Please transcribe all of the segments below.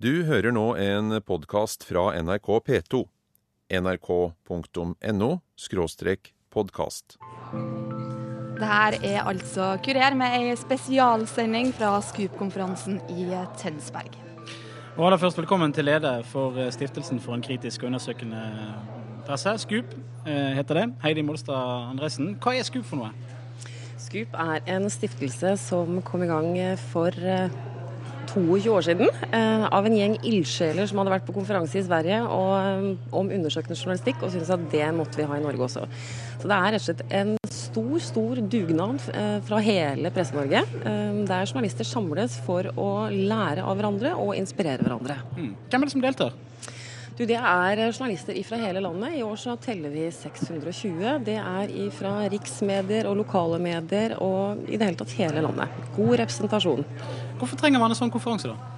Du hører nå en podkast fra NRK P2. nrk.no podkast. Det her er altså Kurer med ei spesialsending fra Scoop-konferansen i Tønsberg. Og aller først velkommen til leder for Stiftelsen for en kritisk og undersøkende presse, Scoop eh, heter det. Heidi Molstad Andresen. Hva er Scoop for noe? Scoop er en stiftelse som kom i gang for eh, 22 år siden eh, av en gjeng ildsjeler som hadde vært på konferanse i Sverige og, eh, om undersøkende journalistikk, og syntes at det måtte vi ha i Norge også. Så det er rett og slett en stor, stor dugnad eh, fra hele Presse-Norge, der journalister samles for å lære av hverandre og inspirere hverandre. Mm. Hvem er det som deltar? Du, Det er journalister fra hele landet. I år så teller vi 620. Det er fra riksmedier og lokale medier og i det hele tatt hele landet. God representasjon. Hvorfor trenger man en sånn konferanse, da?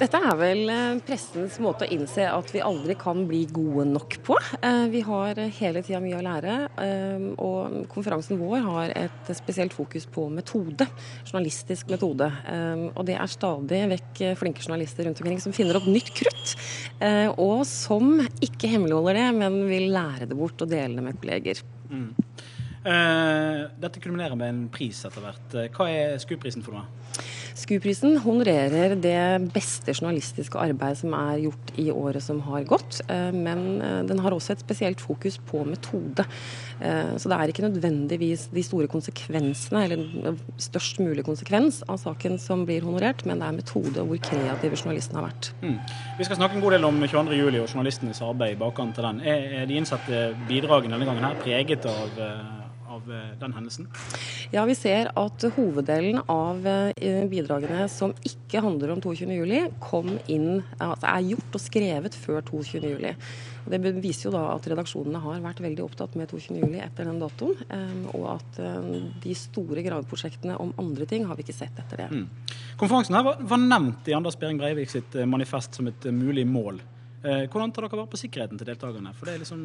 Dette er vel eh, pressens måte å innse at vi aldri kan bli gode nok på. Eh, vi har hele tida mye å lære, eh, og konferansen vår har et spesielt fokus på metode. Journalistisk metode. Og det er stadig vekk flinke journalister rundt omkring som finner opp nytt krutt, og som ikke hemmeligholder det, men vil lære det bort og dele det med kolleger. Mm. Dette kulminerer med en pris etter hvert. Hva er SKU-prisen for noe? SKU-prisen honorerer det beste journalistiske arbeid som er gjort i året som har gått, eh, men eh, den har også et spesielt fokus på metode. Eh, så det er ikke nødvendigvis de store konsekvensene, eller størst mulig konsekvens av saken som blir honorert, men det er metode og hvor kreative journalistene har vært. Mm. Vi skal snakke en god del om 22.07 og journalistenes arbeid i bakkant til den. Er de innsatte bidragene denne gangen her preget av av eh, den hendelsen? Ja, Vi ser at hoveddelen av eh, bidragene som ikke handler om 22.07, kom inn, altså er gjort og skrevet før 22.07. Det viser jo da at redaksjonene har vært veldig opptatt med 22.07 etter den datoen. Eh, og at de store graveprosjektene om andre ting har vi ikke sett etter det. Mm. Konferansen her var, var nevnt i Anders Behring Breivik sitt manifest som et mulig mål. Hvordan tar dere vare på sikkerheten til deltakerne? For det er liksom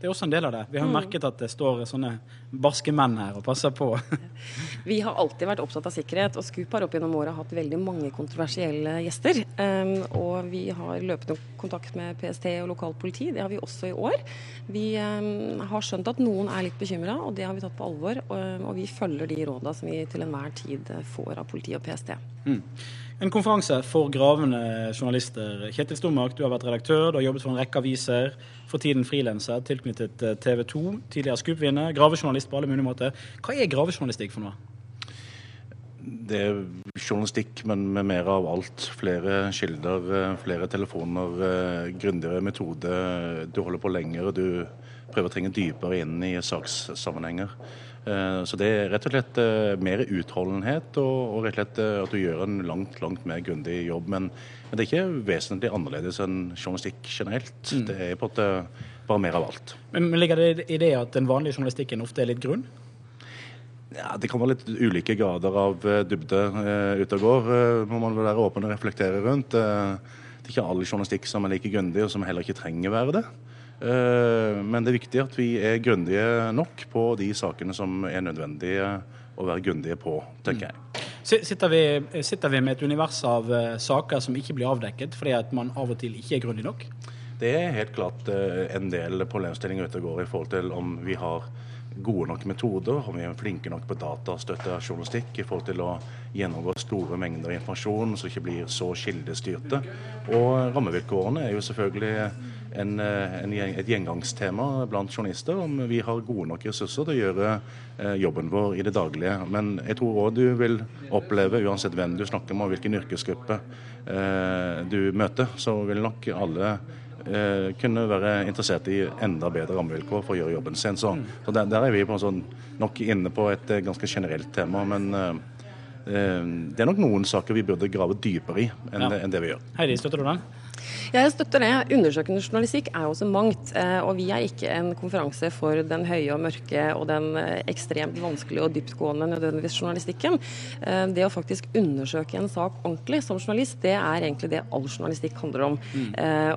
det er også en del av det. Vi har mm. merket at det står sånne barske menn her og passer på. vi har alltid vært opptatt av sikkerhet, og Scoop har opp gjennom året hatt veldig mange kontroversielle gjester. Um, og vi har løpende kontakt med PST og lokalt politi. Det har vi også i år. Vi um, har skjønt at noen er litt bekymra, og det har vi tatt på alvor. Og, og vi følger de råda som vi til enhver tid får av politi og PST. Mm. En konferanse for gravende journalister. Kjetil Stommark, du har vært redaktør, du har jobbet for en rekke aviser. For tiden frilanser tilknyttet eh, TV 2. Tidligere Scoop-vinner. Gravejournalist på alle mulige måter. Hva er gravejournalistikk for noe? Det er journalistikk, men med mer av alt. Flere kilder, eh, flere telefoner, eh, grundigere metode. Du holder på lenger, og du prøver å trenge dypere inn i sakssammenhenger. Eh, så det er rett og slett eh, mer utholdenhet, og rett og slett eh, at du gjør en langt langt mer grundig jobb. Men, det er ikke vesentlig annerledes enn journalistikk generelt. Mm. Det er på en måte bare mer av alt. Men, men Ligger det i det at den vanlige journalistikken ofte er litt grunn? Ja, Det kan være litt ulike grader av dybde uh, ute og går. Uh, må man være åpen og reflektere rundt. Uh, det er ikke all journalistikk som er like grundig, og som heller ikke trenger å være det. Eh, men det er viktig at vi er grundige nok på de sakene som er nødvendige å være grundige på, tenker jeg. Sitter vi, sitter vi med et univers av eh, saker som ikke blir avdekket fordi at man av og til ikke er grundig nok? Det er helt klart eh, en del problemstillinger ute og går i forhold til om vi har gode nok metoder, om vi er flinke nok på datastøtte journalistikk i forhold til å gjennomgå store mengder informasjon som ikke blir så kildestyrte. Og rammevilkårene er jo selvfølgelig en, en, et gjengangstema blant journalister om vi har gode nok ressurser til å gjøre eh, jobben vår i det daglige. Men jeg tror òg du vil oppleve, uansett hvem du snakker med og hvilken yrkesgruppe eh, du møter, så vil nok alle eh, kunne være interessert i enda bedre rammevilkår for å gjøre jobben sin. Så, så der, der, er vi på sånn, nok inne på et ganske generelt tema. men det er nok noen saker vi burde grave dypere i enn, ja. enn det vi gjør. Heidi, støtter du den? Jeg støtter det. Undersøkende journalistikk er jo så mangt. Eh, og vi er ikke en konferanse for den høye og mørke og den eh, ekstremt vanskelige og dyptgående nødvendigvis journalistikken. Eh, det å faktisk undersøke en sak ordentlig som journalist, det er egentlig det all journalistikk handler om. Mm.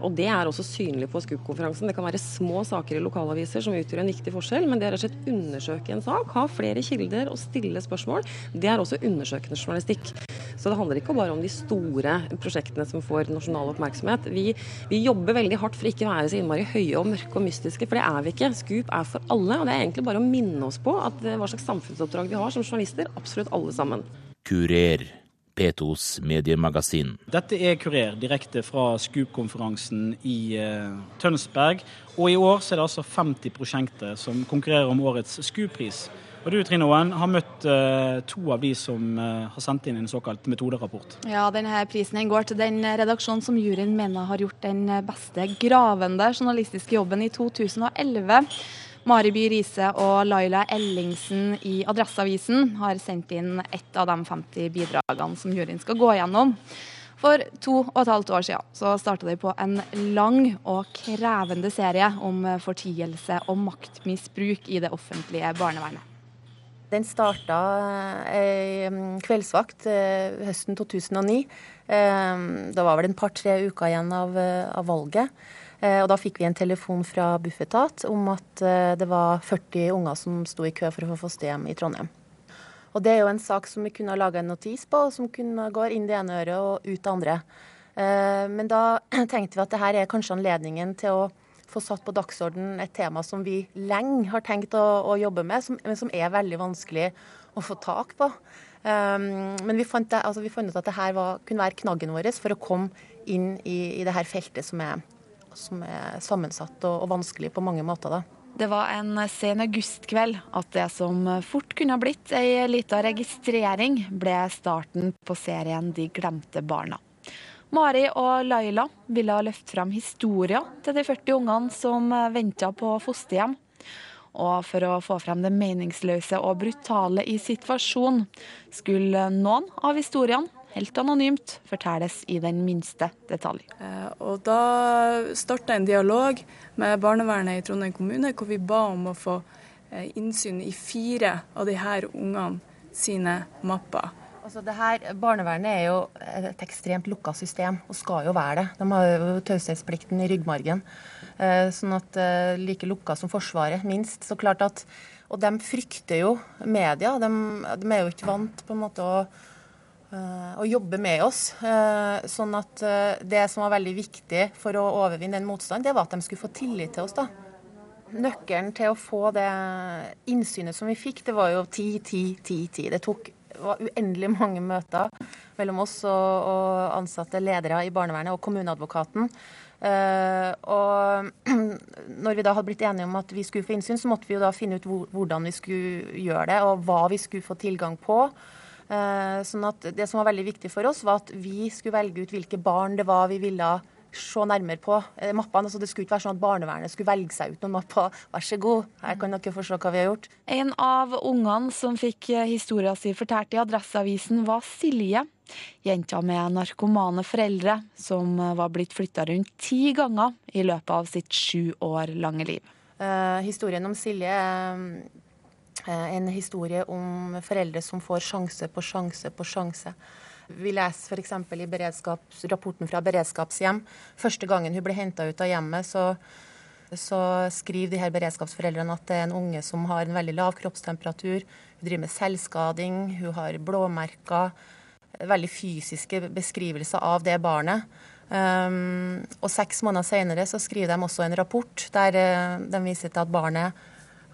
Og det er også synlig på SKUP-konferansen. Det kan være små saker i lokalaviser som utgjør en viktig forskjell, men det er rett og slett undersøke en sak, ha flere kilder og stille spørsmål. Det er også undersøkende journalistikk. Så det handler ikke bare om de store prosjektene som får nasjonal oppmerksomhet. Vi, vi, jobber veldig hardt for ikke å være så innmari høye og mørke og mystiske, for det er vi ikke. Scoop er for alle, og det er egentlig bare å minne oss på at hva slags samfunnsoppdrag vi har som journalister. Absolutt alle sammen. Kurer. P2s mediemagasin. Dette er Kurer, direkte fra Scoop-konferansen i uh, Tønsberg. Og i år så er det altså 50 prosjekter som konkurrerer om årets Scoop-pris. Og du Trine Oen, har møtt uh, to av de som uh, har sendt inn en såkalt metoderapport. Ja, denne prisen går til den redaksjonen som juryen mener har gjort den beste gravende journalistiske jobben i 2011. Mari By Riise og Laila Ellingsen i Adresseavisen har sendt inn ett av de 50 bidragene som juryen skal gå gjennom. For to og et halvt år siden så starta de på en lang og krevende serie om fortielse og maktmisbruk i det offentlige barnevernet. Den starta ei eh, kveldsvakt eh, høsten 2009. Eh, da var vel en par-tre uker igjen av, av, valget. Og da fikk vi en telefon fra Bufetat om at det var 40 unger som sto i kø for å få fosterhjem i Trondheim. Og det er jo en sak som vi kunne ha laga en notis på, som kunne gå inn det ene øret og ut det andre. Men da tenkte vi at det her er kanskje anledningen til å få satt på dagsorden et tema som vi lenge har tenkt å, å jobbe med, som, men som er veldig vanskelig å få tak på. Um, men vi fant, det, altså vi fant, ut at det her var, kunne være knaggen vår for å komme inn i, i det feltet som er, som er sammensatt og, og, vanskelig på mange måter. da. Det var en sen augustkveld at det som fort kunne ha blitt ei lita registrering, ble starten på serien De glemte barna. Mari og Laila ville løfte fram historier til de 40 ungene som venta på fosterhjem. Og for å få frem det meningsløse og brutale i situasjonen, skulle noen av historiene helt anonymt fortelles i den minste detalj. Eh, og da starta en dialog med barnevernet i Trondheim kommune, hvor vi ba om å få eh, innsyn i fire av de her ungene sine mapper. Altså det her, Barnevernet er jo et ekstremt lukka system, og skal jo være det. De har jo taushetsplikten i ryggmargen. Eh, sånn at eh, Like lukka som Forsvaret, minst. Så klart at, Og de frykter jo media. De, de er jo ikke vant på en måte å, eh, å jobbe med oss. Sånn at det som var veldig viktig for å overvinne den motstanden, det var at de skulle få tillit til oss. da. Nøkkelen til å få det innsynet som vi fikk, det var jo ti, ti, ti, ti. Det tok var uendelig mange møter mellom oss og, og ansatte ledere i barnevernet og kommuneadvokaten. Uh, og når vi da hadde blitt enige om at vi skulle få innsyn, så måtte vi jo da finne ut hvor, hvordan vi skulle gjøre det, og hva vi skulle få tilgang på. Uh, sånn at Det som var veldig viktig for oss, var at vi skulle velge ut hvilke barn det var vi ville se nærmere på eh, mappene. Altså, det skulle ikke være sånn at barnevernet skulle velge seg ut noen mapper. Vær så god, her kan dere få se hva vi har gjort. En av ungene som fikk historien sin si fortalt i Adresseavisen, var Silje. Jenta med narkomane foreldre som eh, var blitt flytta rundt ti ganger i løpet av sitt sju år lange liv. Eh, historien om Silje er eh, en historie om foreldre som får sjanse på sjanse på sjanse. Vi leser f.eks. i rapporten fra beredskapshjem. Første gangen hun ble henta ut av hjemmet, så, så, skriver de her beredskapsforeldrene at det er en unge som har en veldig lav kroppstemperatur. Hun driver med selvskading, hun har blåmerker. Veldig fysiske beskrivelser av det barnet. Um, og seks måneder senere så skriver de også en rapport der uh, de viser til at barnet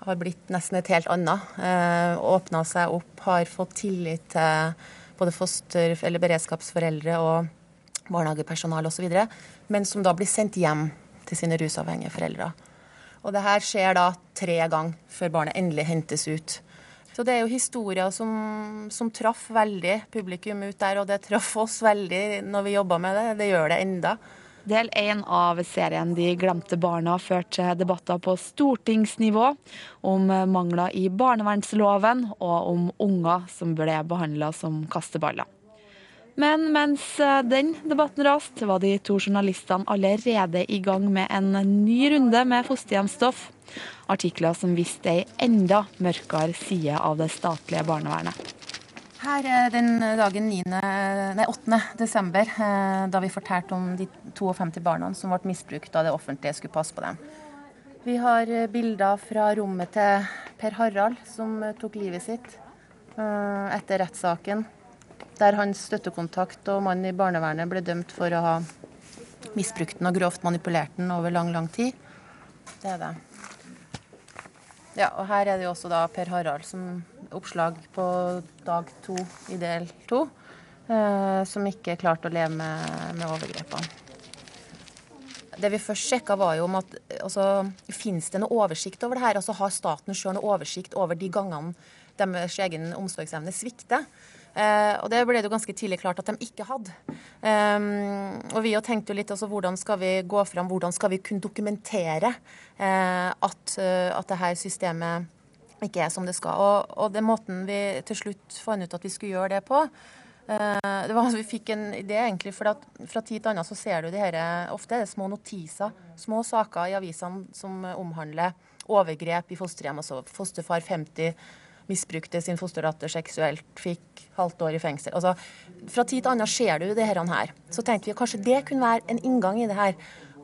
har blitt nesten et helt annet. Uh, Åpna seg opp, har fått tillit til både foster- eller beredskapsforeldre og barnehagepersonal osv., men som da blir sendt hjem til sine rusavhengige foreldre. Og det her skjer da tre ganger før barnet endelig hentes ut. Så det er jo historier som, som traff veldig publikum ut der, og det traff oss veldig når vi jobba med det. Det gjør det enda. Del én av serien De glemte barna førte debatter på stortingsnivå om mangler i barnevernsloven og om unger som ble behandla som kasteballer. Men mens den debatten raste, var de to journalistene allerede i gang med en ny runde med fosterhjemsstoff. Artikler som viste ei enda mørkere side av det statlige barnevernet. Her er den dagen 9, nei, 8. desember, eh, da vi fortalte om de 52 barna som ble misbrukt da det offentlige skulle passe på dem. Vi har eh, bilder fra rommet til Per Harald, som tok livet sitt etter rettssaken der hans støttekontakt og mann i barnevernet ble dømt for å ha misbrukt den og grovt manipulert den over lang, lang tid. Det er det. Ja, og her er det jo også da Per Harald som oppslag på dag to i del to, eh, som ikke klarte å leve med, med overgrepene. Det vi først sjekka, var jo om at altså, finnes det noe oversikt over det her? Altså Har staten sjøl noe oversikt over de gangene deres egen omsorgsevne svikter? Eh, og det ble det jo ganske tidlig klart at de ikke hadde. Um, og vi tenkte jo litt altså hvordan skal vi gå fram, hvordan skal vi kunne dokumentere eh, at, uh, at det her systemet ikke er som det skal. Og, og den måten vi til slutt fant ut at vi skulle gjøre det på, uh, det var Vi fikk en idé, egentlig, for at fra tid til annen så ser du de her, ofte er det små notiser, små saker i avisene som omhandler overgrep i fosterhjem. altså Fosterfar 50 misbrukte sin fosterdatter seksuelt, fikk halvt år i fengsel. Altså, Fra tid til annen ser du det her. Så tenkte vi at kanskje det kunne være en inngang i det her.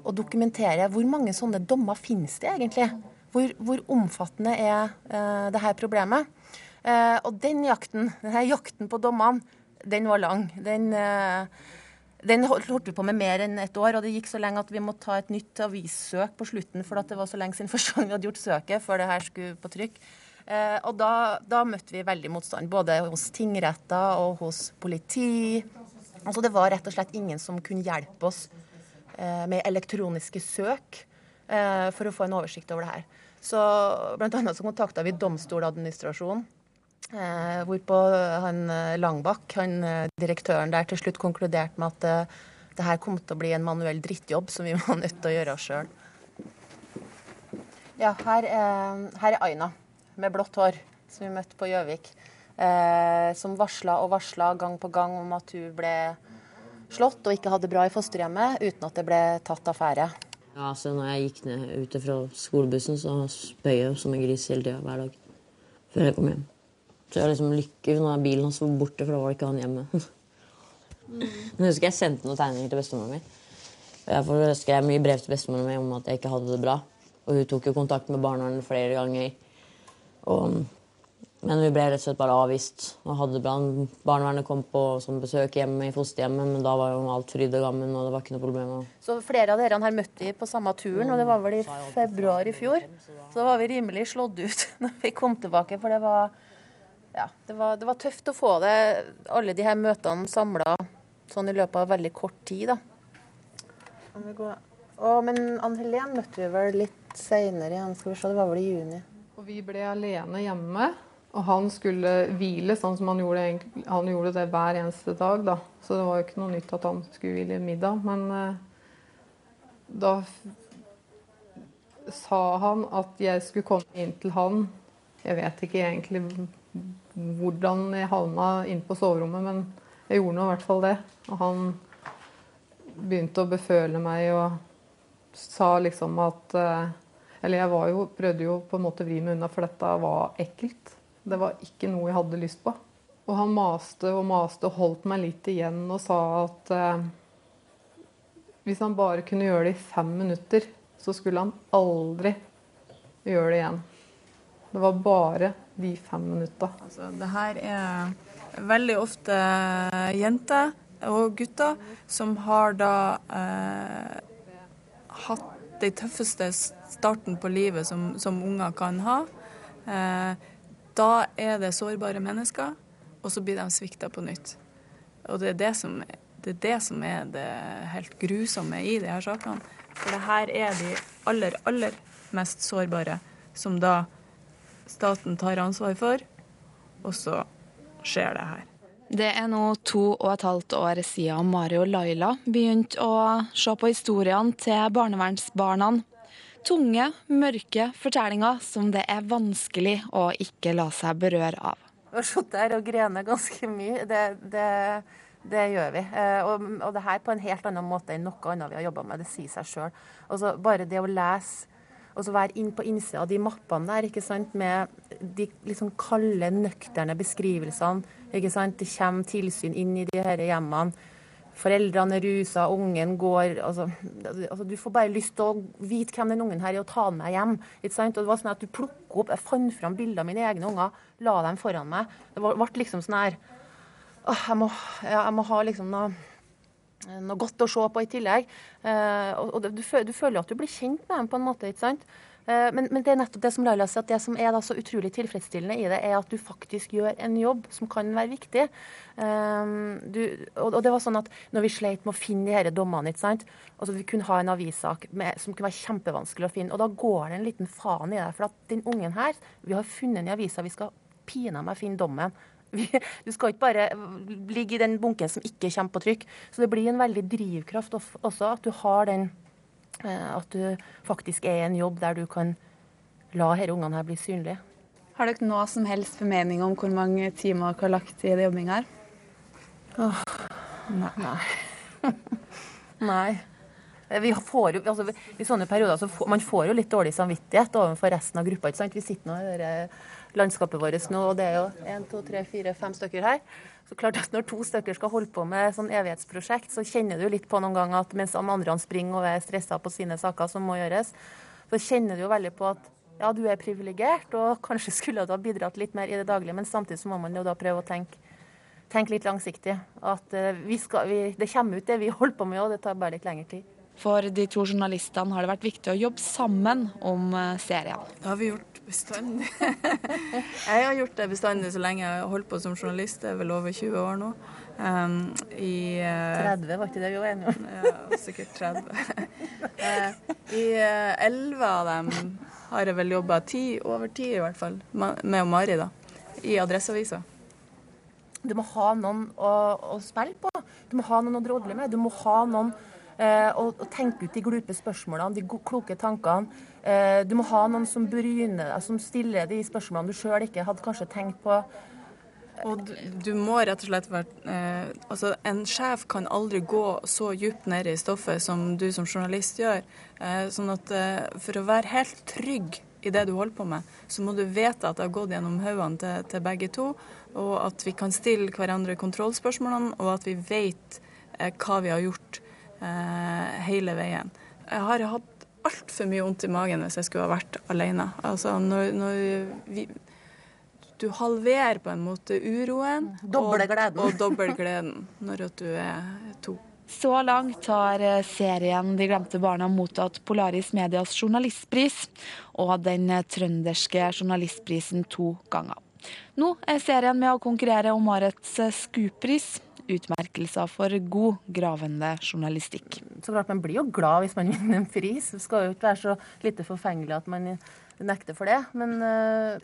Å dokumentere hvor mange sånne dommer finnes det egentlig? Hvor, hvor omfattende er uh, det her problemet? Uh, og den jakten, denne jakten på dommene, den var lang. Den, uh, den holdt vi på med mer enn et år, og det gikk så lenge at vi måtte ta et nytt avissøk på slutten, for det var så lenge siden første gang vi hadde gjort søket før det her skulle på trykk. Eh, og da, da, møtte vi veldig motstand, både hos tingretter og hos politi. Altså Det var rett og slett ingen som kunne hjelpe oss eh, med elektroniske søk eh, for å få en oversikt over det her. Så Blant annet så kontakta vi Domstoladministrasjonen. Eh, hvorpå han eh, Langbakk, han eh, direktøren der, til slutt konkluderte med at eh, det her kom til å bli en manuell drittjobb som vi var nødt til å gjøre sjøl. Ja, her er, her er Aina med blått hår som vi møtte på Gjøvik. Eh, som varsla og varsla gang på gang om at hun ble slått og ikke hadde det bra i fosterhjemmet, uten at det ble tatt affære. Ja, så når jeg gikk ned ute fra skolebussen, så spøy jeg som en gris hele tida hver dag. Før jeg kom hjem. Så jeg var liksom lykkelig når bilen hans var borte, for da var det ikke han hjemme. Mm. Jeg husker jeg sendte noen tegninger til bestemoren min. Jeg skrev mye brev til bestemoren min om at jeg ikke hadde det bra. Og hun tok jo kontakt med barnevernet flere ganger. Og, men vi ble rett og slett bare avvist. Og hadde Barnevernet kom på som besøk hjemme i fosterhjemmet, men da var jo alt fryd og gammen. og det var ikke noe problem. Så flere av dere her møtte vi på samme turen, og det var vel i februar i fjor. Så da var vi rimelig slått ut når vi kom tilbake, for det var, ja, det var, det var tøft å få det, alle de her møtene samla sånn i løpet av veldig kort tid. da. Å, men Ann Helen møtte vi vel litt seinere igjen, skal vi se, det var vel i juni. Og vi ble alene hjemme. Og han skulle hvile sånn som han gjorde, han gjorde det hver eneste dag. da. Så det var jo ikke noe nytt at han skulle hvile middag. Men eh, da sa han at jeg skulle komme inn til han. Jeg vet ikke egentlig hvordan jeg havna inn på soverommet, men jeg gjorde nå i hvert fall det. Og han begynte å beføle meg og sa liksom at eh, eller jeg jo, prøvde jo på en måte å vri meg unna, for dette var ekkelt. Det var ikke noe jeg hadde lyst på. Og han maste og maste og holdt meg litt igjen og sa at eh, hvis han bare kunne gjøre det i fem minutter, så skulle han aldri gjøre det igjen. Det var bare de fem minutta. Altså, det her er veldig ofte jenter og gutter som har da eh, hatt den tøffeste starten på livet som, som unger kan ha. Eh, da er det sårbare mennesker, og så blir de svikta på nytt. Og det er det, som, det er det som er det helt grusomme i de her sakene. For det her er de aller, aller mest sårbare som da staten tar ansvar for, og så skjer det her. Det er nå to og et halvt år siden Mari og Laila begynte å se på historiene til barnevernsbarna. Tunge, mørke fortellinger som det er vanskelig å ikke la seg berøre av. Vi har sittet her og grene ganske mye. Det, det, Det gjør vi. Eh, og, og det her på en helt annen måte enn noe annet vi har jobba med. Det sier seg sjøl. Bare det å lese og så være inn på innsida av de mappene der ikke sant, med de liksom kalde, nøkterne beskrivelsene. ikke sant, Det kommer tilsyn inn i de her hjemmene. Foreldrene er rusa, ungen går altså, altså, Du får bare lyst til å vite hvem den ungen her er, og ta den med hjem. ikke sant, og det var sånn at du plukker opp, Jeg fant fram bilder av mine egne unger, la dem foran meg. Det ble liksom sånn her jeg, må, ja, jeg må ha liksom noe noe godt å se på i tillegg. Eh, og du, du, føler at du blir kjent med dem på en måte. ikke sant? Eh, men, men, det er nettopp det som Laila sier, at det som er så utrolig tilfredsstillende i det, er at du faktisk gjør en jobb som kan være viktig. Um, du, og, og, det var sånn at når vi sleit med å finne de disse dommene, ikke sant? Altså, vi kunne ha en avissak som kunne være kjempevanskelig å finne. Og da går det en liten faen i det. For at den ungen her, vi har funnet den i avisa, vi skal pinadø finne dommen. Du skal ikke bare ligge i den bunken som ikke kommer på trykk. Så det blir en veldig drivkraft også at du har den At du faktisk er i en jobb der du kan la disse ungene her bli synlige. Har dere noe som helst formening om hvor mange timer dere har lagt i det jobbinga her? Åh, nei. nei. Vi får jo, altså, I sånne perioder så får man får jo litt dårlig samvittighet overfor resten av gruppa. ikke sant? Vi sitter nå i det landskapet vårt nå, og det er jo én, to, tre, fire, fem stykker her. Så klart at Når to stykker skal holde på med sånn evighetsprosjekt, så kjenner du litt på noen ganger at mens andre springer og er stressa på sine saker som må gjøres, så kjenner du jo veldig på at ja, du er privilegert, og kanskje skulle du ha bidratt litt mer i det daglige, men samtidig så må man jo da prøve å tenke, tenke litt langsiktig. At uh, vi skal, vi, det kommer ut det vi holder på med, og det tar bare litt lengre tid. For de to journalistene har det vært viktig å jobbe sammen om eh, serien. Det har vi gjort bestandig. jeg har gjort det bestandig så lenge jeg har holdt på som journalist. Det er vel over 20 år nå. Um, I uh, 30, var ikke det vi var enige om? ja, sikkert 30. uh, I uh, 11 av dem har jeg vel jobba over ti i hvert fall, med og Mari, da. I Adresseavisa. Du må ha noen å, å, spille på. Du må ha noen å drodle med. Du må ha noen eh, å, å tenke ut de glupe spørsmålene, de kloke tankene. Eh, du må ha noen som bryner deg, som stiller de spørsmålene du sjøl ikke hadde kanskje tenkt på. Og du, du må rett og slett være eh, Altså, en sjef kan aldri gå så djupt ned i stoffet som du som journalist gjør. Eh, sånn at eh, for å være helt trygg i det du holder på med, så må du vite at det har gått gjennom hodene til, til, begge to, og at vi kan stille hverandre kontrollspørsmålene, og at vi vet eh, hva vi har gjort eh, hele veien. Jeg har hatt altfor mye vondt i magen hvis jeg skulle ha vært alene. Altså når, når vi, du halverer på en måte uroen doble og, og dobbel gleden når du er to. Så langt har eh, serien De glemte barna mottatt Polaris Medias journalistpris og den eh, trønderske journalistprisen to ganger. Nå er serien med å konkurrere om årets eh, Skupris utmerkelser for god gravende journalistikk. Så klart Man blir jo glad hvis man vinner en pris. Det skal jo ikke være så lite forfengelig at man nekter for det. Men uh,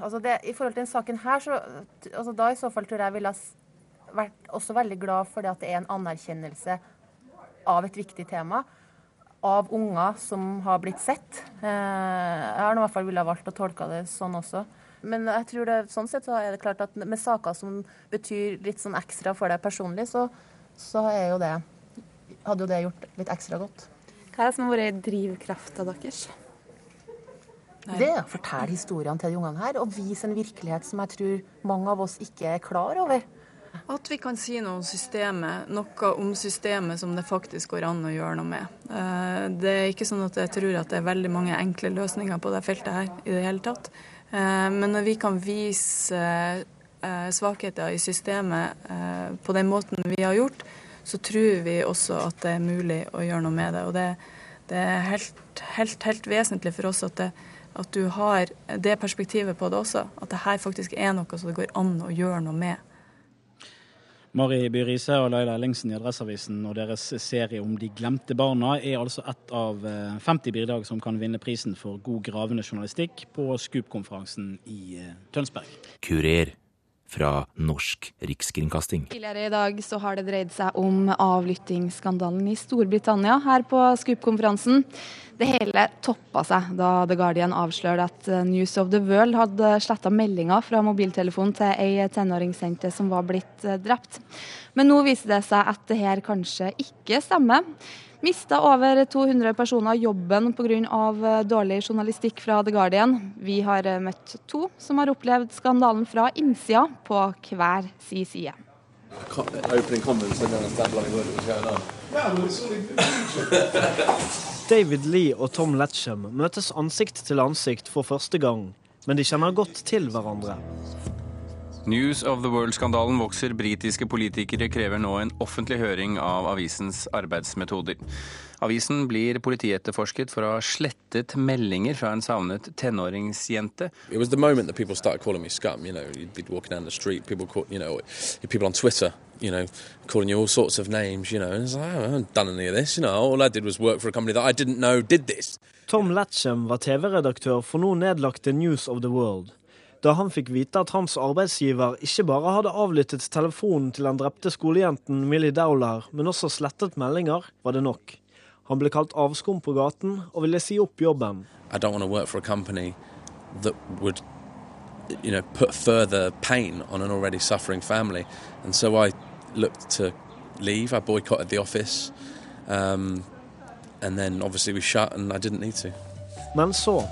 altså det, i forhold til denne saken her, så altså da i så fall tror jeg ville vært også veldig glad for det at det er en anerkjennelse av et viktig tema. Av unger som har blitt sett. Uh, jeg har i hvert fall ville valgt å tolke det sånn også. Men jeg tror det, sånn sett så er det klart at med saker som betyr litt sånn ekstra for deg personlig, så, så er jo det Hadde jo det gjort litt ekstra godt. Hva er det som har vært drivkrafta deres? Det er å fortelle historiene til de ungene her og vise en virkelighet som jeg tror mange av oss ikke er klar over. At vi kan si noe om systemet, noe om systemet som det faktisk går an å gjøre noe med. Eh, det er ikke sånn at jeg tror at det er veldig mange enkle løsninger på det feltet her i det hele tatt. Eh, men når vi kan vise eh, svakheter i systemet eh, på den måten vi har gjort, så tror vi også at det er mulig å gjøre noe med det. Og det, det er helt, helt, helt, vesentlig for oss at, det, at, du har det perspektivet på det også. At det her faktisk er noe som det går an å gjøre noe med. Mari By Riise og Laila Ellingsen i Adresseavisen og deres serie om de glemte barna er altså ett av 50 eh, bidrag som kan vinne prisen for god gravende journalistikk på Scoop-konferansen i eh, Tønsberg. Kurer. Fra Norsk rikskringkasting. Tidligere i dag så har det dreid seg om avlyttingsskandalen i Storbritannia her på Scoop-konferansen. Det hele toppa seg da The Guardian avslørte at News of the World hadde sletta meldinger fra mobiltelefonen til ei tenåringsjente som var blitt drept. Men nå viser det seg at det her kanskje ikke stemmer. Mista over 200 personer jobben pga. dårlig journalistikk fra The Guardian. Vi har møtt to som har opplevd skandalen fra innsida, på hver sin side. David Lee og Tom Letcham møtes ansikt til ansikt for første gang, men de kjenner godt til hverandre. News of the World-skandalen vokser. Britiske politikere krever nå en offentlig høring av avisens arbeidsmetoder. Avisen blir politietterforsket for å ha slettet meldinger fra en savnet tenåringsjente. It was the moment that people started calling me scum. You know, you'd be walking down the street, people call, you know, Twitter, you know, calling you all sorts of names, you know. And it's like, oh, I haven't done any of this, you know. All I did was work for a company that I didn't know did this. Tom Latcham var TV-redaktør for nå nedlagte News of the World. Da han fikk vite at hans arbeidsgiver ikke bare hadde avlyttet telefonen til den drepte skolejenten Millie Dowler, men også slettet meldinger, var det nok. Han ble kalt avskum på gaten og ville si opp jobben. I don't want to work for a company that would you know, put further pain on an already suffering family. And so I looked to leave. I boycotted the office. Um, and then obviously we shut and I didn't need to. Men så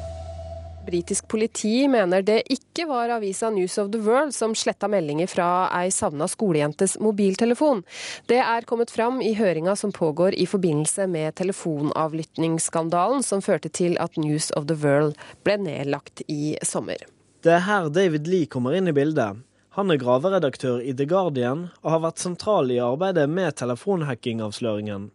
Britisk politi mener det ikke var avisa News of the World som sletta meldinger fra ei savna skolejentes mobiltelefon. Det er kommet fram i høringa som pågår i forbindelse med telefonavlyttingsskandalen som førte til at News of the World ble nedlagt i sommer. Det er her David Lee kommer inn i bildet. Han er graveredaktør i The Guardian og har vært sentral i arbeidet med telefonhackingavsløringen.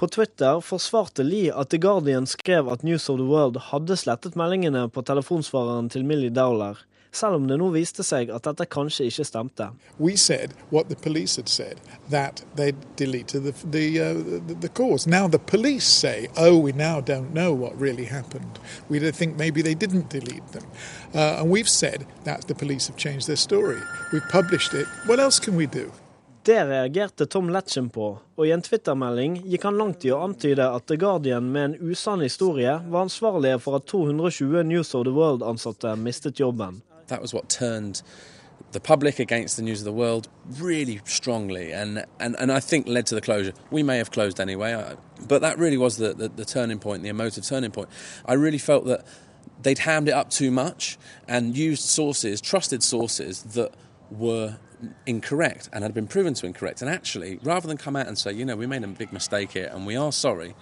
På Twitter forsvarte Lee at The Guardian skrev at News of the World hadde slettet meldingene på telefonsvareren til Millie Dowler, selv om det nå viste seg at dette kanskje ikke stemte. We said what the police had said, that they deleted the, the, uh, the, the calls. Now the police say, oh, we now don't know what really happened. We think maybe they didn't delete them. Uh, and we've said that the police have changed their story. We've published it. What else can we do? Det reagerte Tom Letchen på, og i en Twitter-melding gikk han langt i å antyde at The Guardian med en usann historie var ansvarlige for at 220 News of the World-ansatte mistet jobben. The public against the news of the world really strongly and, and, and I think led to the closure. We may have closed anyway, but that really was the, the, the turning point, the emotive turning point. I really felt that they'd hammed it up too much and used sources, trusted sources, that were incorrect and had been proven to incorrect. And actually, rather than come out and say, you know, we made a big mistake here and we are sorry,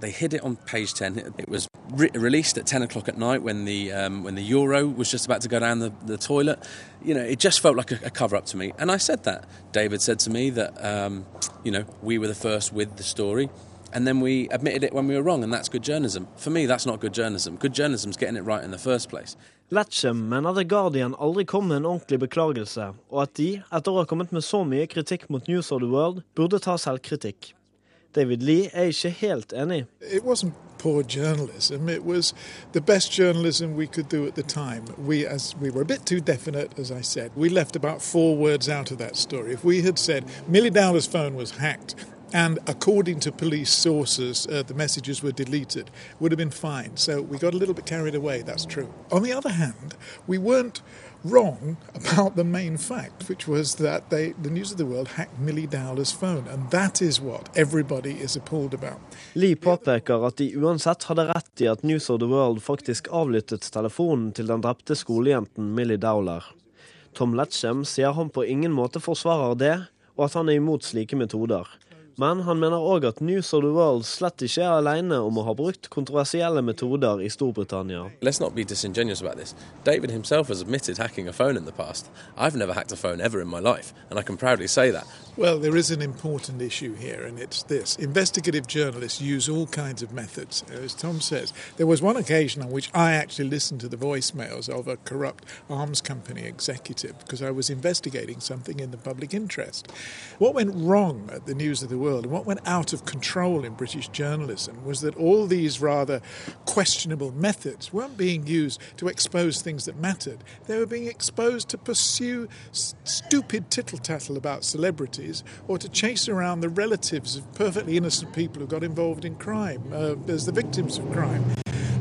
they hid it on page 10. It was re- released at 10 o'clock at night when the, um, when the Euro was just about to go down the, the toilet. You know, it just felt like a, a cover up to me. And I said that. David said to me that, um, you know, we were the first with the story. And then we admitted it when we were wrong, and that's good journalism. For me, that's not good journalism. Good journalism's getting it right in the first place. Letcham mener The Guardian aldri kom med en ordentlig beklagelse, og at de, etter å ha kommet med så mye kritikk mot News of the World, burde ta selvkritikk. David Lee er ikke helt enig. It wasn't poor journalism. It was the best journalism we could do at the time. We, as we were a bit too definite, as I said, we left about four words out of that story. If we had said Millie Dowler's phone was hacked, and according to police sources, uh, the messages were deleted, would have been fine. So we got a little bit carried away, that's true. On the other hand, we weren't wrong about the main fact, which was that they, the News of the World hacked Millie Dowler's phone, and that is what everybody is appalled about. Lee påpeker at de uansett hadde rett i at News of the World faktisk avlyttet telefonen til den drepte skolejenten Millie Dowler. Tom Letchem sier han på ingen måte forsvarer det, og at han er imot slike metoder. Men han mener òg at News of the World slett ikke er alene om å ha brukt kontroversielle metoder i Storbritannia. Let's not be disingenuous about this. David himself has admitted hacking a phone in the past. I've never hacked a phone ever in my life, and I can proudly say that. Well, there is an important issue here, and it's this. Investigative journalists use all kinds of methods. As Tom says, there was one occasion on which I actually listened to the voicemails of a corrupt arms company executive because I was investigating something in the public interest. What went wrong at the News of the world. And what went out of control in British journalism was that all these rather questionable methods weren't being used to expose things that mattered. They were being exposed to pursue stupid tittle tattle about celebrities or to chase around the relatives of perfectly innocent people who got involved in crime uh, as the victims of crime.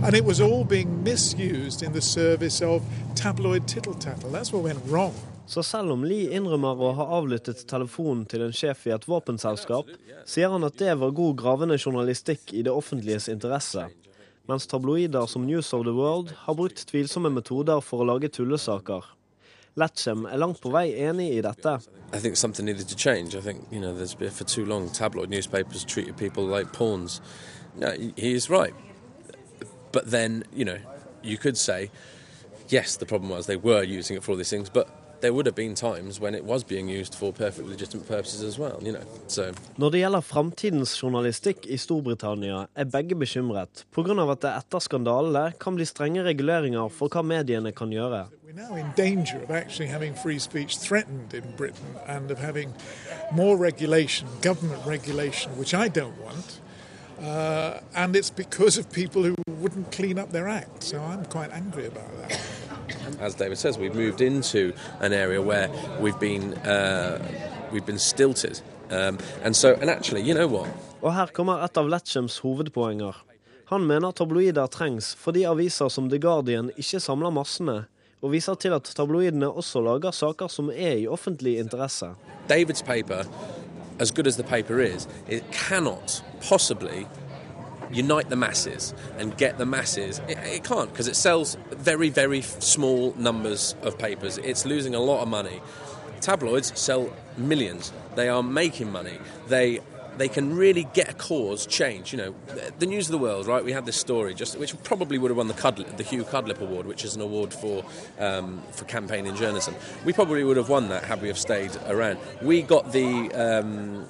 And it was all being misused in the service of tabloid tittle tattle. That's what went wrong. Så selv om Lee innrømmer å ha avlyttet telefonen til en sjef i et våpenselskap, sier han at det var god gravende journalistikk i det offentliges interesse, mens tabloider som News of the World har brukt tvilsomme metoder for å lage tullesaker. Letchem er langt på vei enig i dette. I think something needed to change. I think, you know, there's been for too long tabloid newspapers treated people like pawns. No, he is right. But then, you know, you could say, yes, the problem was they were using it for all these things, but there would have been times when it was being used for perfectly legitimate purposes as well, you know. So Når det gjelder framtidens journalistikk i Storbritannia, er begge bekymret, pga. at det etter skandalene kan bli strenge reguleringer for hva mediene kan gjøre. We're now in danger of actually having free speech threatened in Britain and of having more regulation, government regulation, which I don't want. Uh, and it's because of people who wouldn't clean up their act. So I'm quite angry about that. as David says, we've moved into an area where we've been uh, we've been stilted, um, and so and actually, you know what? Og her kommer et av Letchems hovedpoenger. Han mener tabloider trengs fordi aviser som The Guardian ikke samler massene, og viser til at tabloidene også lager saker som er i offentlig interesse. David's paper, as good as the paper is, it cannot possibly unite the masses and get the masses. It, it can't because it sells very, very small numbers of papers. It's losing a lot of money. Tabloids sell millions. They are making money. They they can really get a cause change. You know, the news of the world, right? We had this story just which probably would have won the Cudlip, the Hugh Cudlip Award, which is an award for um, for campaigning journalism. We probably would have won that had we have stayed around. We got the um,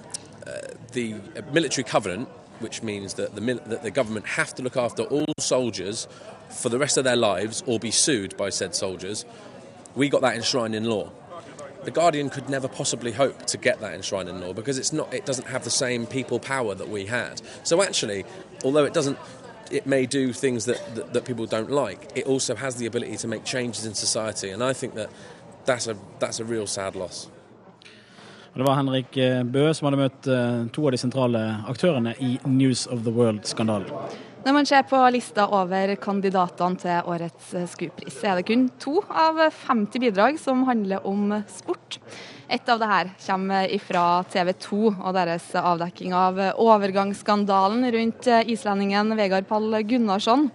uh, the military covenant which means that the, that the government have to look after all soldiers for the rest of their lives or be sued by said soldiers. We got that enshrined in law. The Guardian could never possibly hope to get that in law because it's not, it doesn't have the same people power that we had. So actually, although it doesn't, it may do things that, that, that people don't like, it also has the ability to make changes in society. And I think that that's a, that's a real sad loss. Det var Henrik Bøe Bø som hadde møtt eh, to av de sentrale aktørene i News of the World-skandalen. Når man ser på lista over kandidatene til årets eh, Skupris, er det kun to av 50 bidrag som handler om sport. Et av dette kommer fra TV 2 og deres avdekking av overgangsskandalen rundt islendingen Vegard Pall Gunnarsson.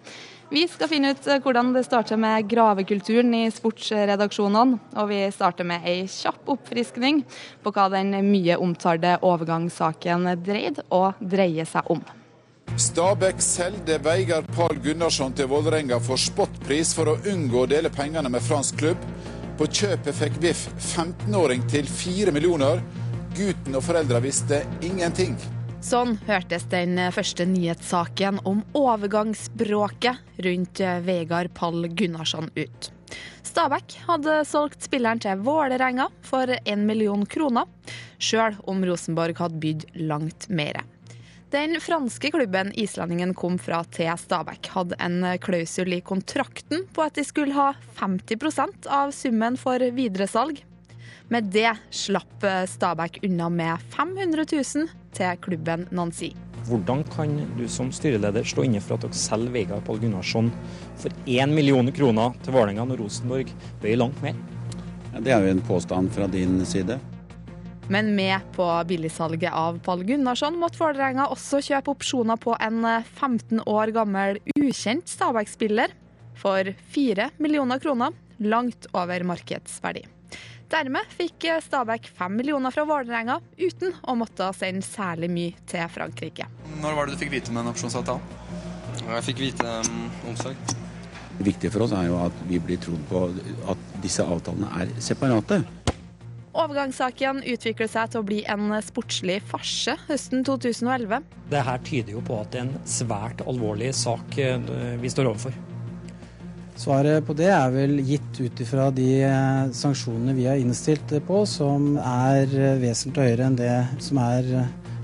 Vi skal finne ut eh, hvordan det starter med gravekulturen i sportsredaksjonene. Og vi starter med ei kjapp oppfriskning på hva den mye omtalte overgangssaken dreide og dreier seg om. Stabæk selger Veigar Pahl Gunnarsson til Vålerenga for spottpris for å unngå å dele pengene med fransk klubb. På kjøpet fikk VIF 15-åring til 4 millioner. Gutten og foreldra visste ingenting. Sånn hørtes den første nyhetssaken om overgangsbråket rundt Vegard Pall Gunnarsson ut. Stabæk hadde solgt spilleren til Vålerenga for 1 million kroner, sjøl om Rosenborg hadde bydd langt mer. Den franske klubben islendingen kom fra til Stabæk, hadde en klausul i kontrakten på at de skulle ha 50% av summen for videresalg. Med det slapp Stabæk unna med 500 000 til klubben Nancy. Hvordan kan du som styreleder stå inne for at dere selger Vegard Pål Gunnarsson for 1 million kroner til Vålerenga når Rosenborg bøyer langt mer? Det er jo en påstand fra din side. Men med på billigsalget av Pål Gunnarsson måtte Vålerenga også kjøpe opsjoner på en 15 år gammel ukjent Stabæk-spiller for 4 millioner kroner, langt over markedsverdi. Dermed fikk Stabæk 5 millioner fra Vålerenga, uten å måtte sende særlig mye til Frankrike. Når var det du fikk vite om den opsjonsavtalen? Jeg fikk vite um, onsdag. Det viktige for oss er jo at vi blir trodd på at disse avtalene er separate. Overgangssaken utvikler seg til å bli en sportslig farse høsten 2011. Det her tyder jo på at det er en svært alvorlig sak eh, vi står overfor. Svaret på det er vel gitt ut ifra de eh, sanksjonene vi har innstilt på, som er eh, vesentlig høyere enn det som er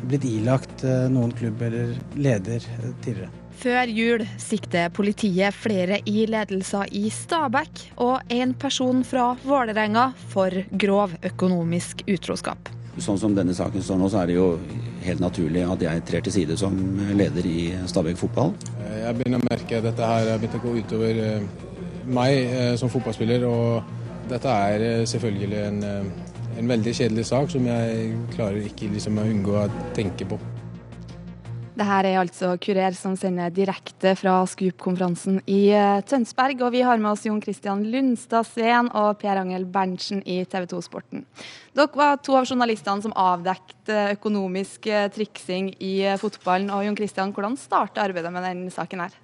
blitt ilagt noen klubb eller leder tidligere. Før jul sikter politiet flere i ledelser i Stabæk og en person fra Vålerenga for grov økonomisk utroskap. Sånn som denne saken står nå, så er det jo helt naturlig at jeg trer til side som leder i Stabæk fotball. Jeg begynner å merke at dette her har begynt å gå utover meg som fotballspiller. og dette er selvfølgelig en, en veldig kjedelig sak som jeg klarer ikke liksom å unngå å tenke på. Det her er altså Kurer som sender direkte fra Scoop-konferansen i Tønsberg. Og vi har med oss Jon Christian Lundstad Sveen og Per Angel Berntsen i TV 2 Sporten. Dere var to av journalistene som avdekket økonomisk triksing i fotballen. Og Jon Christian, hvordan startet arbeidet med denne saken her?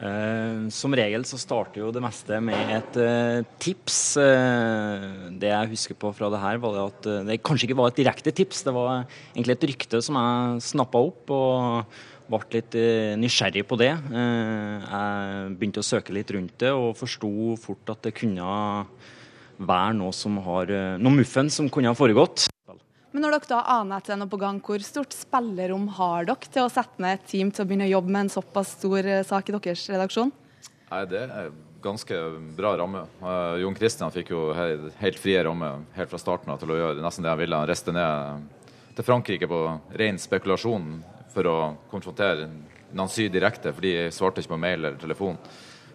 Eh, som regel så starter jo det meste med et eh, tips. Eh, det jeg husker på fra det her, var det at det kanskje ikke var et direkte tips. Det var egentlig et rykte som jeg snappa opp og ble litt nysgjerrig på det. jeg begynte å søke litt rundt det og forsto fort at det kunne være noe som har noe muffens som kunne ha foregått. Men når dere da aner at det er noe på gang, hvor stort spillerom har dere til å sette ned et team til å begynne å jobbe med en såpass stor sak i deres redaksjon? Nei, Det er ganske bra ramme. Uh, Jon Christian fikk jo helt, helt frie rammer helt fra starten av til å gjøre nesten det han ville. Han reiste ned til Frankrike på ren spekulasjon for å konfrontere Nancy direkte, for de svarte ikke på mail eller telefon.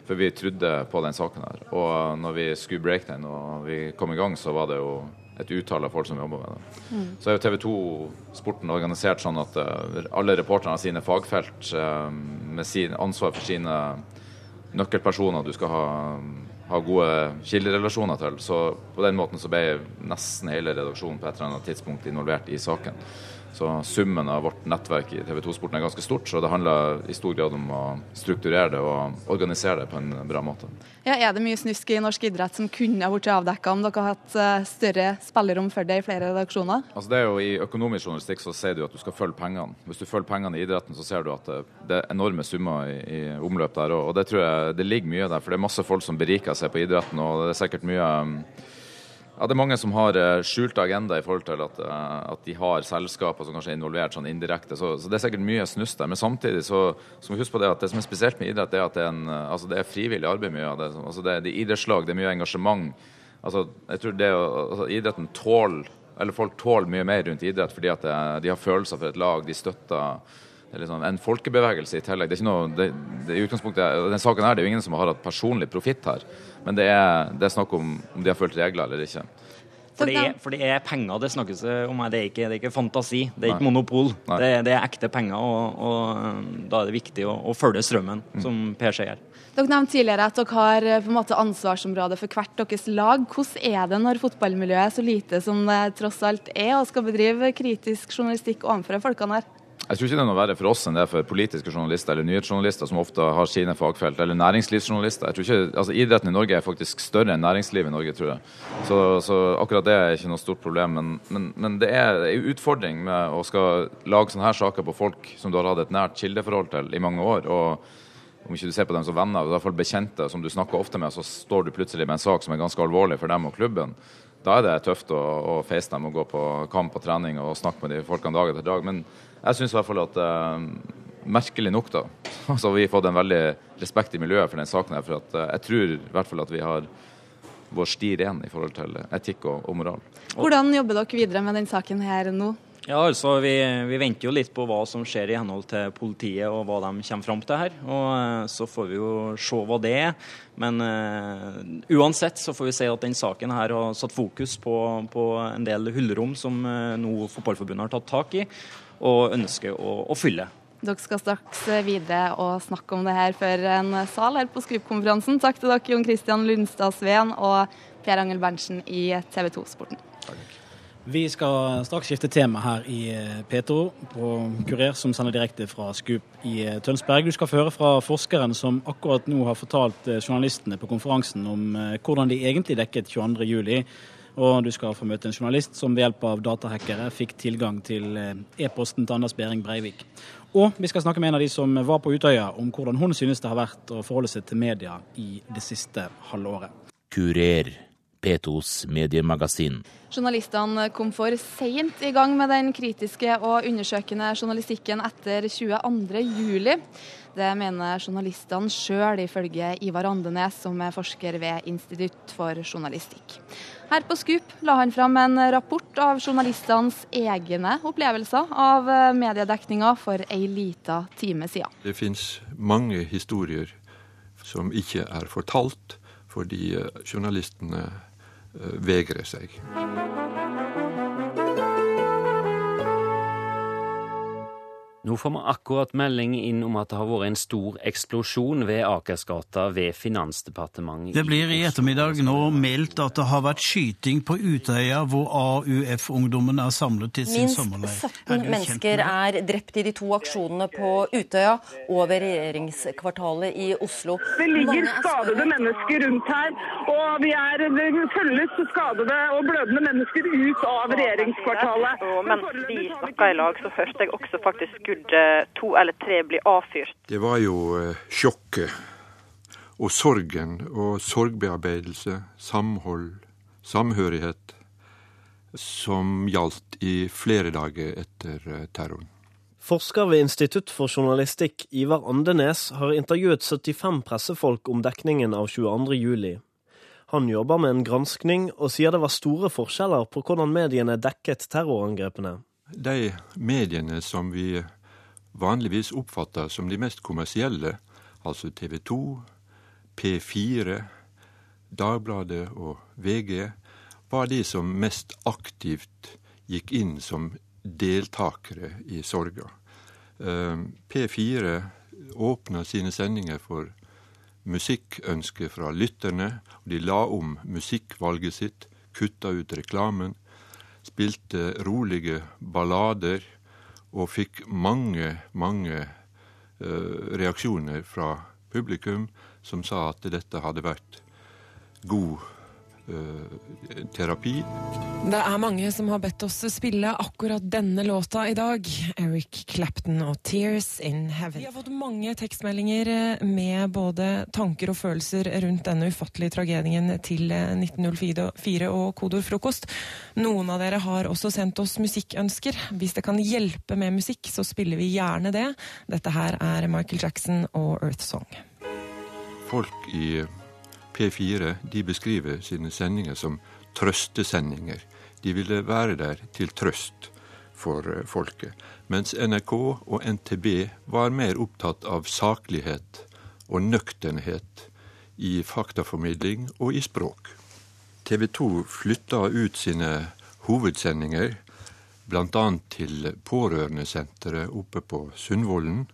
For vi trodde på den saken her. Og når vi skulle break den og vi kom i gang, så var det jo et utall av folk som jobber med det. Mm. Så er jo TV 2-sporten organisert sånn at uh, alle reporterne har sine fagfelt uh, med sin ansvar for sine nøkkelpersoner du skal ha, ha gode kilderelasjoner til. Så på den måten så ble nesten hele redaksjonen på et eller annet tidspunkt involvert i saken. Så summen av vårt nettverk i TV 2-sporten er ganske stort, så det handler i stor grad om å strukturere det og organisere det på en bra måte. Ja, er det mye snusk i norsk idrett som kunne blitt avdekka om dere har hatt eh, større spillerom for det i flere redaksjoner? Altså det er jo I økonomisk journalistikk så sier du at du skal følge pengene. Hvis du følger pengene i idretten, så ser du at det er enorme summer i, i omløp der. Og det tror jeg det ligger mye der, for det er masse folk som beriker seg på idretten. og det er sikkert mye ja, Det er mange som har skjulte skjult agenda i forhold til at, uh, at, de har selskaper som kanskje er involvert sånn indirekte. Så, så, det er sikkert mye snuss der. Men samtidig så, så må vi huske på det at det som er spesielt med idrett, er at det er, en, uh, altså det er frivillig arbeid mye av det. Altså det, det er idrettslag, det er mye engasjement. Altså, jeg tror det altså, Idretten tåler eller folk tåler mye mer rundt idrett fordi at det, de har følelser for et lag, de støtter liksom en folkebevegelse i tillegg. Det er ikke noe, det, det, i utgangspunktet, den saken her, det er jo ingen som har hatt personlig profitt her. Men det er, det er snakk om om de har fulgt regler eller ikke. For det, er, for det, er, penger det snakkes om her. Det er ikke, det er ikke fantasi. Det er ikke monopol. Det, det, er ekte penger, og, og, um, da er det viktig å, å følge strømmen, mm. som Per sier. Dere nevnte tidligere at dere har på en måte ansvarsområde for hvert deres lag. Hvordan er det når fotballmiljøet er så lite som det tross alt er, og skal bedrive kritisk journalistikk overfor folkene her? Jeg tror ikke det er noe verre for oss enn det er for politiske journalister eller nyhetsjournalister som ofte har sine fagfelt, eller næringslivsjournalister. Jeg tror ikke, altså Idretten i Norge er faktisk større enn næringslivet i Norge, tror jeg. Så, så akkurat det er ikke noe stort problem. Men, men, men det er en utfordring med å skal lage sånne her saker på folk som du har hatt et nært kildeforhold til i mange år. og om ikke du ser på dem som venner, i hvert fall bekjente som du snakker ofte med, så står du plutselig med en sak som er ganske alvorlig for dem og klubben. Da er det tøft å, å dem og gå på kamp og trening og snakke med de folkene dag etter dag. Men jeg syns i hvert fall at eh, Merkelig nok, da, så har vi fått en veldig respekt i miljøet for den saken. her, for at, eh, Jeg tror i hvert fall at vi har vår sti ren i forhold til etikk og, og moral. Hvordan jobber dere videre med den saken her nå? Ja, altså vi, vi, venter jo litt på hva som skjer i henhold til politiet og hva de kommer fram til her. Og uh, Så får vi jo se hva det er. Men uh, uansett så får vi si at den saken her har satt fokus på, på en del hullrom som uh, nå Fotballforbundet har tatt tak i og ønsker å, å fylle. Dere skal straks videre og snakke om det her før en sal her på Skrup-konferansen. Takk til dere, Jon Christian Lundstad Sveen og Per Angel Berntsen i TV 2-sporten. Vi skal straks skifte tema her i eh, P2 på Kurer, som sender direkte fra Skup i eh, Tønsberg. Du skal få høre fra forskeren som akkurat nå har fortalt eh, journalistene på konferansen om hvordan de egentlig dekket 22.07. Og du skal få møte en journalist som ved hjelp av datahackere fikk tilgang til eh, e-posten til Anders Behring Breivik. Og vi skal snakke med en av de som var på Utøya, om hvordan hun synes det har vært å forholde seg til media i det siste halvåret. Kurer. P2s mediemagasin. Journalistene kom for seint i gang med den kritiske og undersøkende journalistikken etter 22.07. Det mener journalistene sjøl, ifølge Ivar Andenes, som er forsker ved Institutt for journalistikk. Her på Skup la han fram en rapport av journalistenes egne opplevelser av mediedekninga for ei lita time siden. Det finnes mange historier som ikke er fortalt, fordi journalistene eh, vegrer Nå får vi akkurat melding inn om at det har vært en stor eksplosjon ved Akersgata ved Finansdepartementet. Det blir i ettermiddag nå meldt at det har vært skyting på Utøya, hvor AUF-ungdommen er samlet til sin Minst sommerleir. 17 mennesker er drept i de to aksjonene på Utøya og ved regjeringskvartalet i Oslo. Det ligger er skadede mennesker rundt her, og vi er, det følges skadede og blødende mennesker ut av regjeringskvartalet. Og mens vi snakka i lag, så hørte jeg også faktisk skuddet to eller tre bli avfyrt. Det var jo eh, sjokket og sorgen og sorgbearbeidelse, samhold, samhørighet, som gjaldt i flere dager etter eh, terroren. Forsker ved Institutt for journalistikk, Ivar Andenes, har intervjuet 75 pressefolk om dekningen av 22. juli. Han jobber med en granskning, og sier det var store forskjeller på hvordan mediene dekket terrorangrepene. De mediene som vi vanligvis oppfatta som de mest kommersielle, altså TV 2, P4, Dagbladet og VG, var de som mest aktivt gikk inn som deltakere i sorga. Eh, P4 åpna sine sendinger for musikkønsker fra lytterne. og De la om musikkvalget sitt, kutta ut reklamen, spilte rolige ballader og fikk mange, mange eh, reaksjoner fra publikum som sa at dette hadde vært god terapi. Det er mange som har bedt oss spille akkurat denne låta i dag. Eric Clapton og 'Tears in Heaven'. Vi har fått mange tekstmeldinger eh, med både tanker og følelser rundt denne ufattelige tragedien til eh, 1904 og Kodor 'frokost'. Noen av dere har også sendt oss musikkønsker. Hvis det kan hjelpe med musikk, så spiller vi gjerne det. Dette her er Michael Jackson og Earth Song. Folk i P4 de beskriver sine sendinger som trøstesendinger. De ville være der til trøst for eh, folket. Mens NRK og NTB var mer opptatt av saklighet og nøkternhet i faktaformidling og i språk. TV 2 flytta ut sine hovedsendinger bl.a. til Pårørendesenteret oppe på Sundvolden,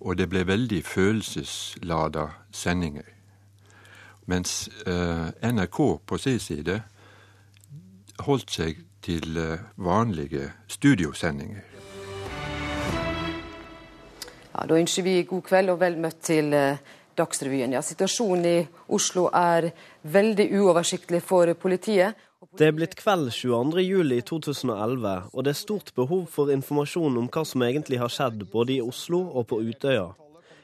og det ble veldig følelseslada sendinger. Mens eh, NRK på sin side holdt seg til eh, vanlige studiosendinger. Ja, da ønsker vi god kveld og vel møtt til eh, Dagsrevyen. Ja, situasjonen i Oslo er veldig uoversiktlig for politiet. Det er blitt kveld 22.07.2011, og det er stort behov for informasjon om hva som egentlig har skjedd både i Oslo og på Utøya.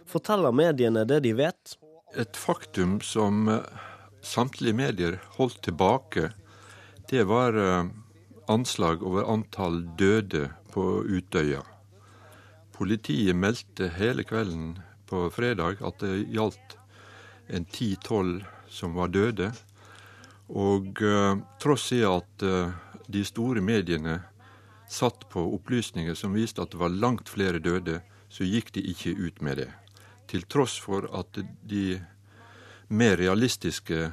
Forteller mediene det de vet? Et faktum som eh, samtlige medier holdt tilbake, det var eh, anslag over antall døde på Utøya. Politiet meldte hele kvelden på fredag at det gjaldt en ti-tolv som var døde. Og eh, tross i at de store mediene satt på opplysninger som viste at det var langt flere døde, så gikk de ikke ut med det. Til tross for at de mer realistiske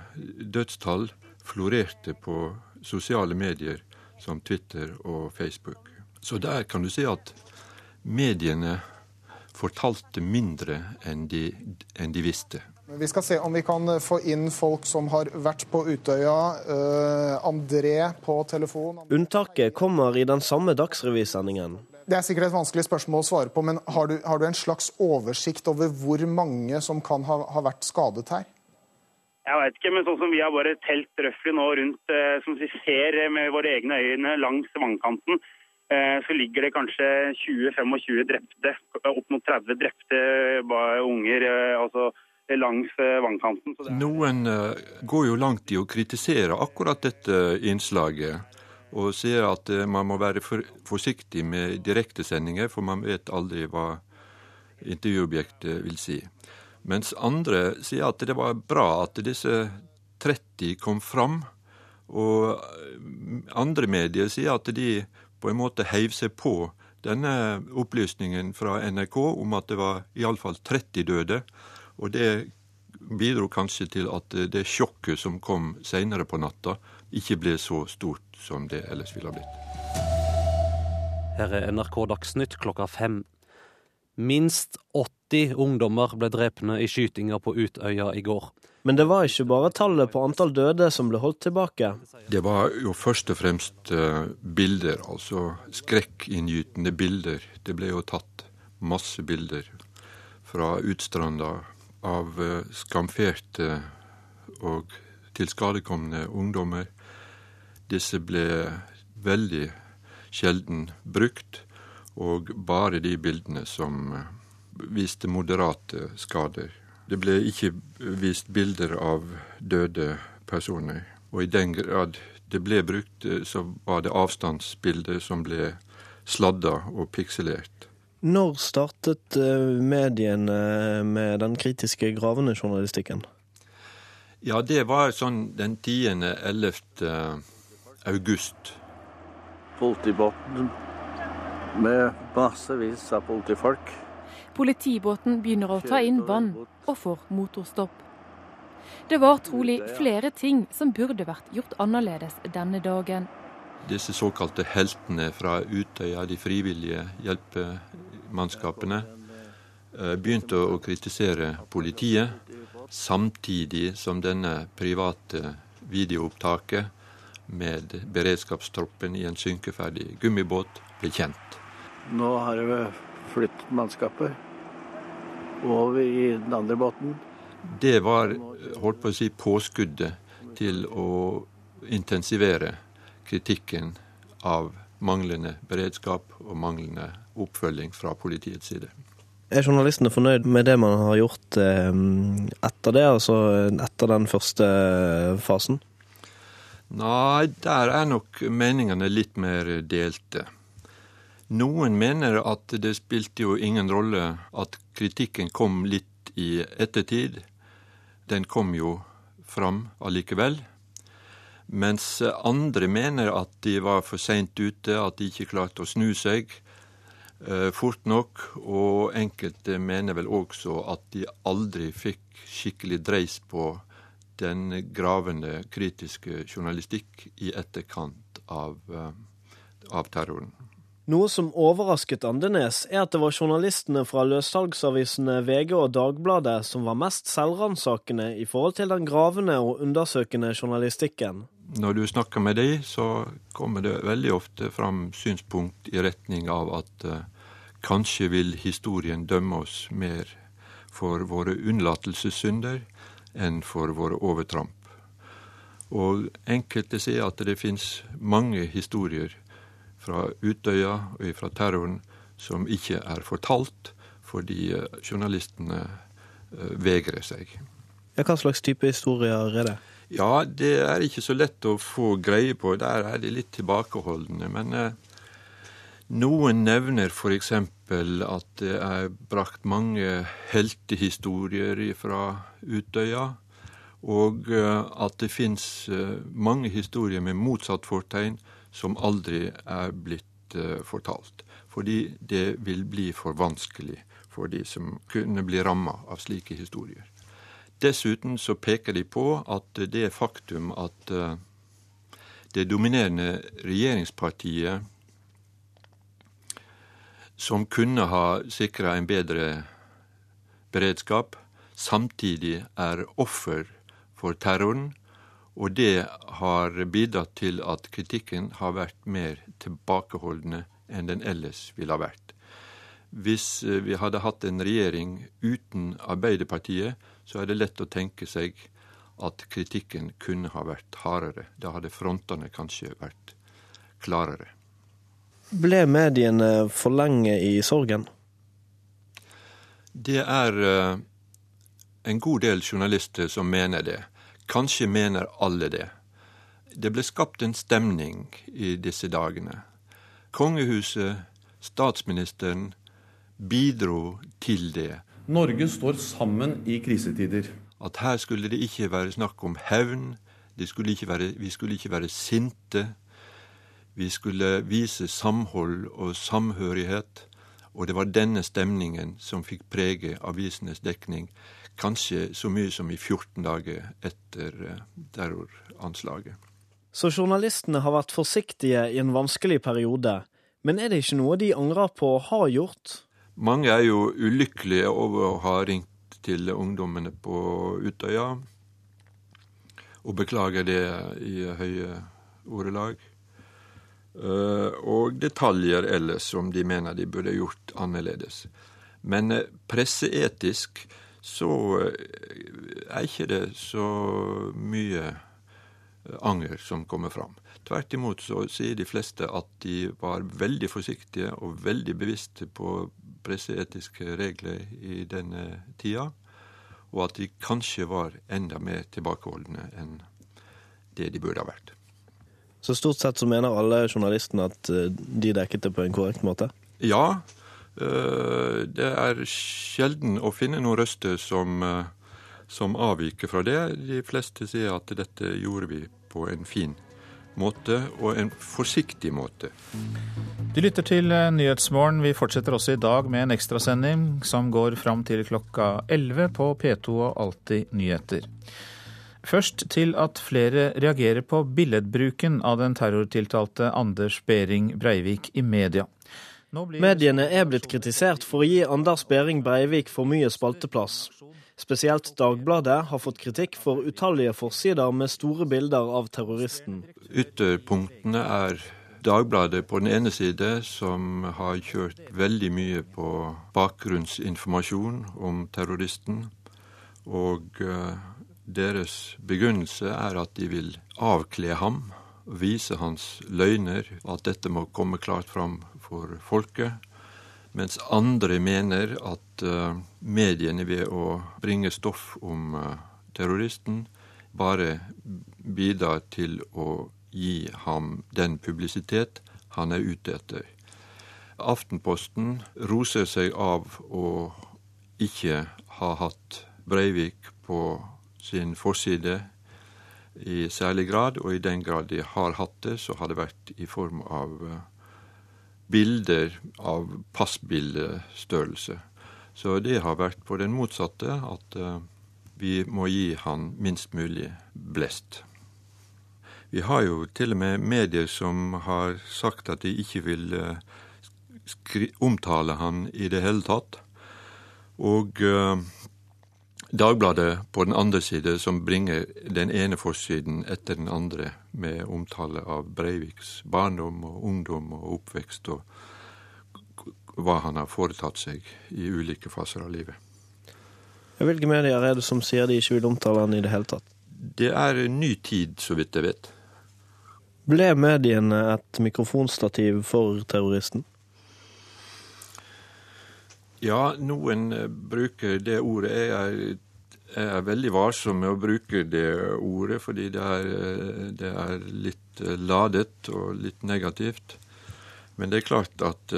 dødstall florerte på sosiale medier som Twitter og Facebook. Så der kan du si at mediene fortalte mindre enn de, enn de visste. Vi skal se om vi kan få inn folk som har vært på Utøya. Uh, André på telefon. Unntaket kommer i den samme Dagsrevysendingen. Det er sikkert et vanskelig spørsmål å svare på, men har du, har du en slags oversikt over hvor mange som kan ha, ha vært skadet her? Jeg vet ikke, men sånn som vi har bare telt røftlig nå rundt, eh, som vi ser med våre egne øyne langs vannkanten, eh, så ligger det kanskje 20-25 drepte, opp mot 30 drepte unger, eh, altså langs vannkanten. Noen går jo langt i å kritisere akkurat dette innslaget. Og sier at man må være forsiktig med direktesendinger, for man vet aldri hva intervjuobjektet vil si. Mens andre sier at det var bra at disse 30 kom fram. Og andre medier sier at de på en måte heiv seg på denne opplysningen fra NRK om at det var iallfall 30 døde. Og det bidro kanskje til at det sjokket som kom seinere på natta, ikke ble så stort som det ellers ville ha blitt. Her er NRK Dagsnytt klokka fem. Minst 80 ungdommer ble drepne i skytinger på Utøya i går. Men det var ikke bare tallet på antall døde som ble holdt tilbake. Det var jo først og fremst uh, bilder, altså skrekkinngytende bilder. Det ble jo tatt masse bilder fra utstranda av uh, skamferte og tilskadekomne ungdommer. Disse ble veldig sjelden brukt og bare de bildene som eh, viste moderate skader. Det ble ikke vist bilder av døde personer. Og i den grad det ble brukt, eh, så var det avstandsbilder som ble sladda og pikselert. Når startet eh, mediene med den kritiske gravende journalistikken? Ja, det var sånn den 10.-11. august. Politibåten med massevis av politifolk. Politibåten begynner å ta inn vann og får motorstopp. Det var trolig flere ting som burde vært gjort annerledes denne dagen. Disse såkalte heltene fra Utøya, de frivillige hjelpemannskapene, eh, begynte å kritisere politiet, samtidig som denne private videoopptaket med beredskapstroppen i en synkeferdig gummibåt ble kjent. Nå har vi flyttet mannskapet over i den andre båten. Det var holdt på å si, påskuddet til å intensivere kritikken av manglende beredskap og manglende oppfølging fra politiets side. Er journalistene fornøyd med det man har gjort eh, etter det, altså etter den første fasen? Nei, der er nok meningene litt mer delte. Noen mener at det spilte jo ingen rolle at kritikken kom litt i ettertid. Den kom jo fram allikevel. Mens andre mener at de var for seint ute, at de ikke klarte å snu seg eh, fort nok. Og enkelte mener vel også at de aldri fikk skikkelig dreis på den gravende kritiske journalistikk i etterkant av, eh, av terroren. Noe som overrasket Andenes, er at det var journalistene fra løssalgsavisene VG og Dagbladet som var mest selvransakende i forhold til den gravende og undersøkende journalistikken. Når du snakker med dem, så kommer det veldig ofte fram synspunkt i retning av at uh, kanskje vil historien dømme oss mer for våre unnlatelsessynder enn for våre overtramp. Og enkelte sier at det finnes mange historier fra Utøya og fra terroren som ikke er fortalt fordi eh, journalistene eh, vegrer seg. Ja, hva slags type historier er det? Ja, Det er ikke så lett å få greie på. Der er de litt tilbakeholdne. Men eh, noen nevner f.eks. at det er brakt mange heltehistorier fra Utøya. Og eh, at det fins mange historier med motsatt fortegn som aldri er blitt uh, fortalt. Fordi det vil bli for vanskelig for de som kunne bli ramma av slike historier. Dessuten så peker de på at det faktum at det dominerende regjeringspartiet som kunne ha sikra en bedre beredskap, samtidig er offer for terroren og det har bidratt til at kritikken har vært mer tilbakeholdende enn den ellers ville ha vært. Hvis eh, vi hadde hatt en regjering uten Arbeiderpartiet, så er det lett å tenke seg at kritikken kunne ha vært hardere. Da hadde frontene kanskje vært klarere. Ble mediene for lenge i sorgen? Det er uh, en god del journalister som mener det. Kanskje mener alle det. Det ble skapt en stemning i disse dagene. Kongehuset, statsministeren, bidro til det. Norge står sammen i krisetider. At her skulle det ikke være snakk om hevn. Skulle være, vi skulle ikke være sinte. Vi skulle vise samhold og samhørighet. Og det var denne stemningen som fikk prege avisenes dekning, kanskje så mye som i 14 dager etter eh, terroranslaget. Så journalistene har vært forsiktige i en vanskelig periode. Men er det ikke noe de angrer på å ha gjort? Mange er jo ulykkelige over å ha ringt til ungdommene på Utøya, og beklager det i høye ordelag. Eh, og detaljer ellers som de mener de burde gjort annerledes. Men eh, presseetisk så eh, er ikke det så mye anger som kommer fram. Tvert imot så sier de fleste at de var veldig forsiktige og veldig bevisste på presseetiske regler i denne tida, og at de kanskje var enda mer tilbakeholdne enn det de burde ha vært. Så stort sett så mener alle journalistene at eh, de dekket det på en korrekt måte? Ja. Eh, det er sjelden å finne noen røster som eh, som avviker fra det. De fleste sier at dette gjorde vi på en fin måte, og en forsiktig måte. Du lytter til Nyhetsmorgen. Vi fortsetter også i dag med en ekstrasending som går fram til klokka 11 på P2 og Alltid nyheter. Først til at flere reagerer på billedbruken av den terrortiltalte Anders Behring Breivik i media. Mediene er blitt kritisert for å gi Anders Behring Breivik for mye spalteplass. Spesielt Dagbladet har fått kritikk for utallige forsider med store bilder av terroristen. Ytterpunktene er Dagbladet på den ene side, som har kjørt veldig mye på bakgrunnsinformasjon om terroristen. Og uh, deres begrunnelse er at de vil avkle ham, vise hans løgner, at dette må komme klart fram for folket mens andre mener at uh, mediene ved å bringe stoff om uh, terroristen bare bidrar til å gi ham den publisitet han er ute etter. Aftenposten roser seg av å ikke ha hatt Breivik på sin forside i særlig grad, og i den grad de har hatt det, så har det vært i form av uh, bilder av passbildestørrelse. Så det har vært på den motsatte, at uh, vi må gi han minst mulig blest. Vi har jo til og med medier som har sagt at de ikke vil uh, omtale han i det hele tatt. Og Dagbladet på den andre side, som bringer den ene forsiden etter den andre med omtale av Breiviks barndom og ungdom og oppvekst og hva han har foretatt seg i ulike faser av livet. Hvilke medier er det som sier de ikke vil omtale han i det hele tatt? Det er en ny tid, så vidt jeg vet. Ble mediene et mikrofonstativ for terroristen? Ja, noen eh, bruker det ordet. Jeg er, jeg er, veldig varsom med å bruke det ordet, fordi det er, eh, det er litt eh, ladet og litt negativt. Men det er klart at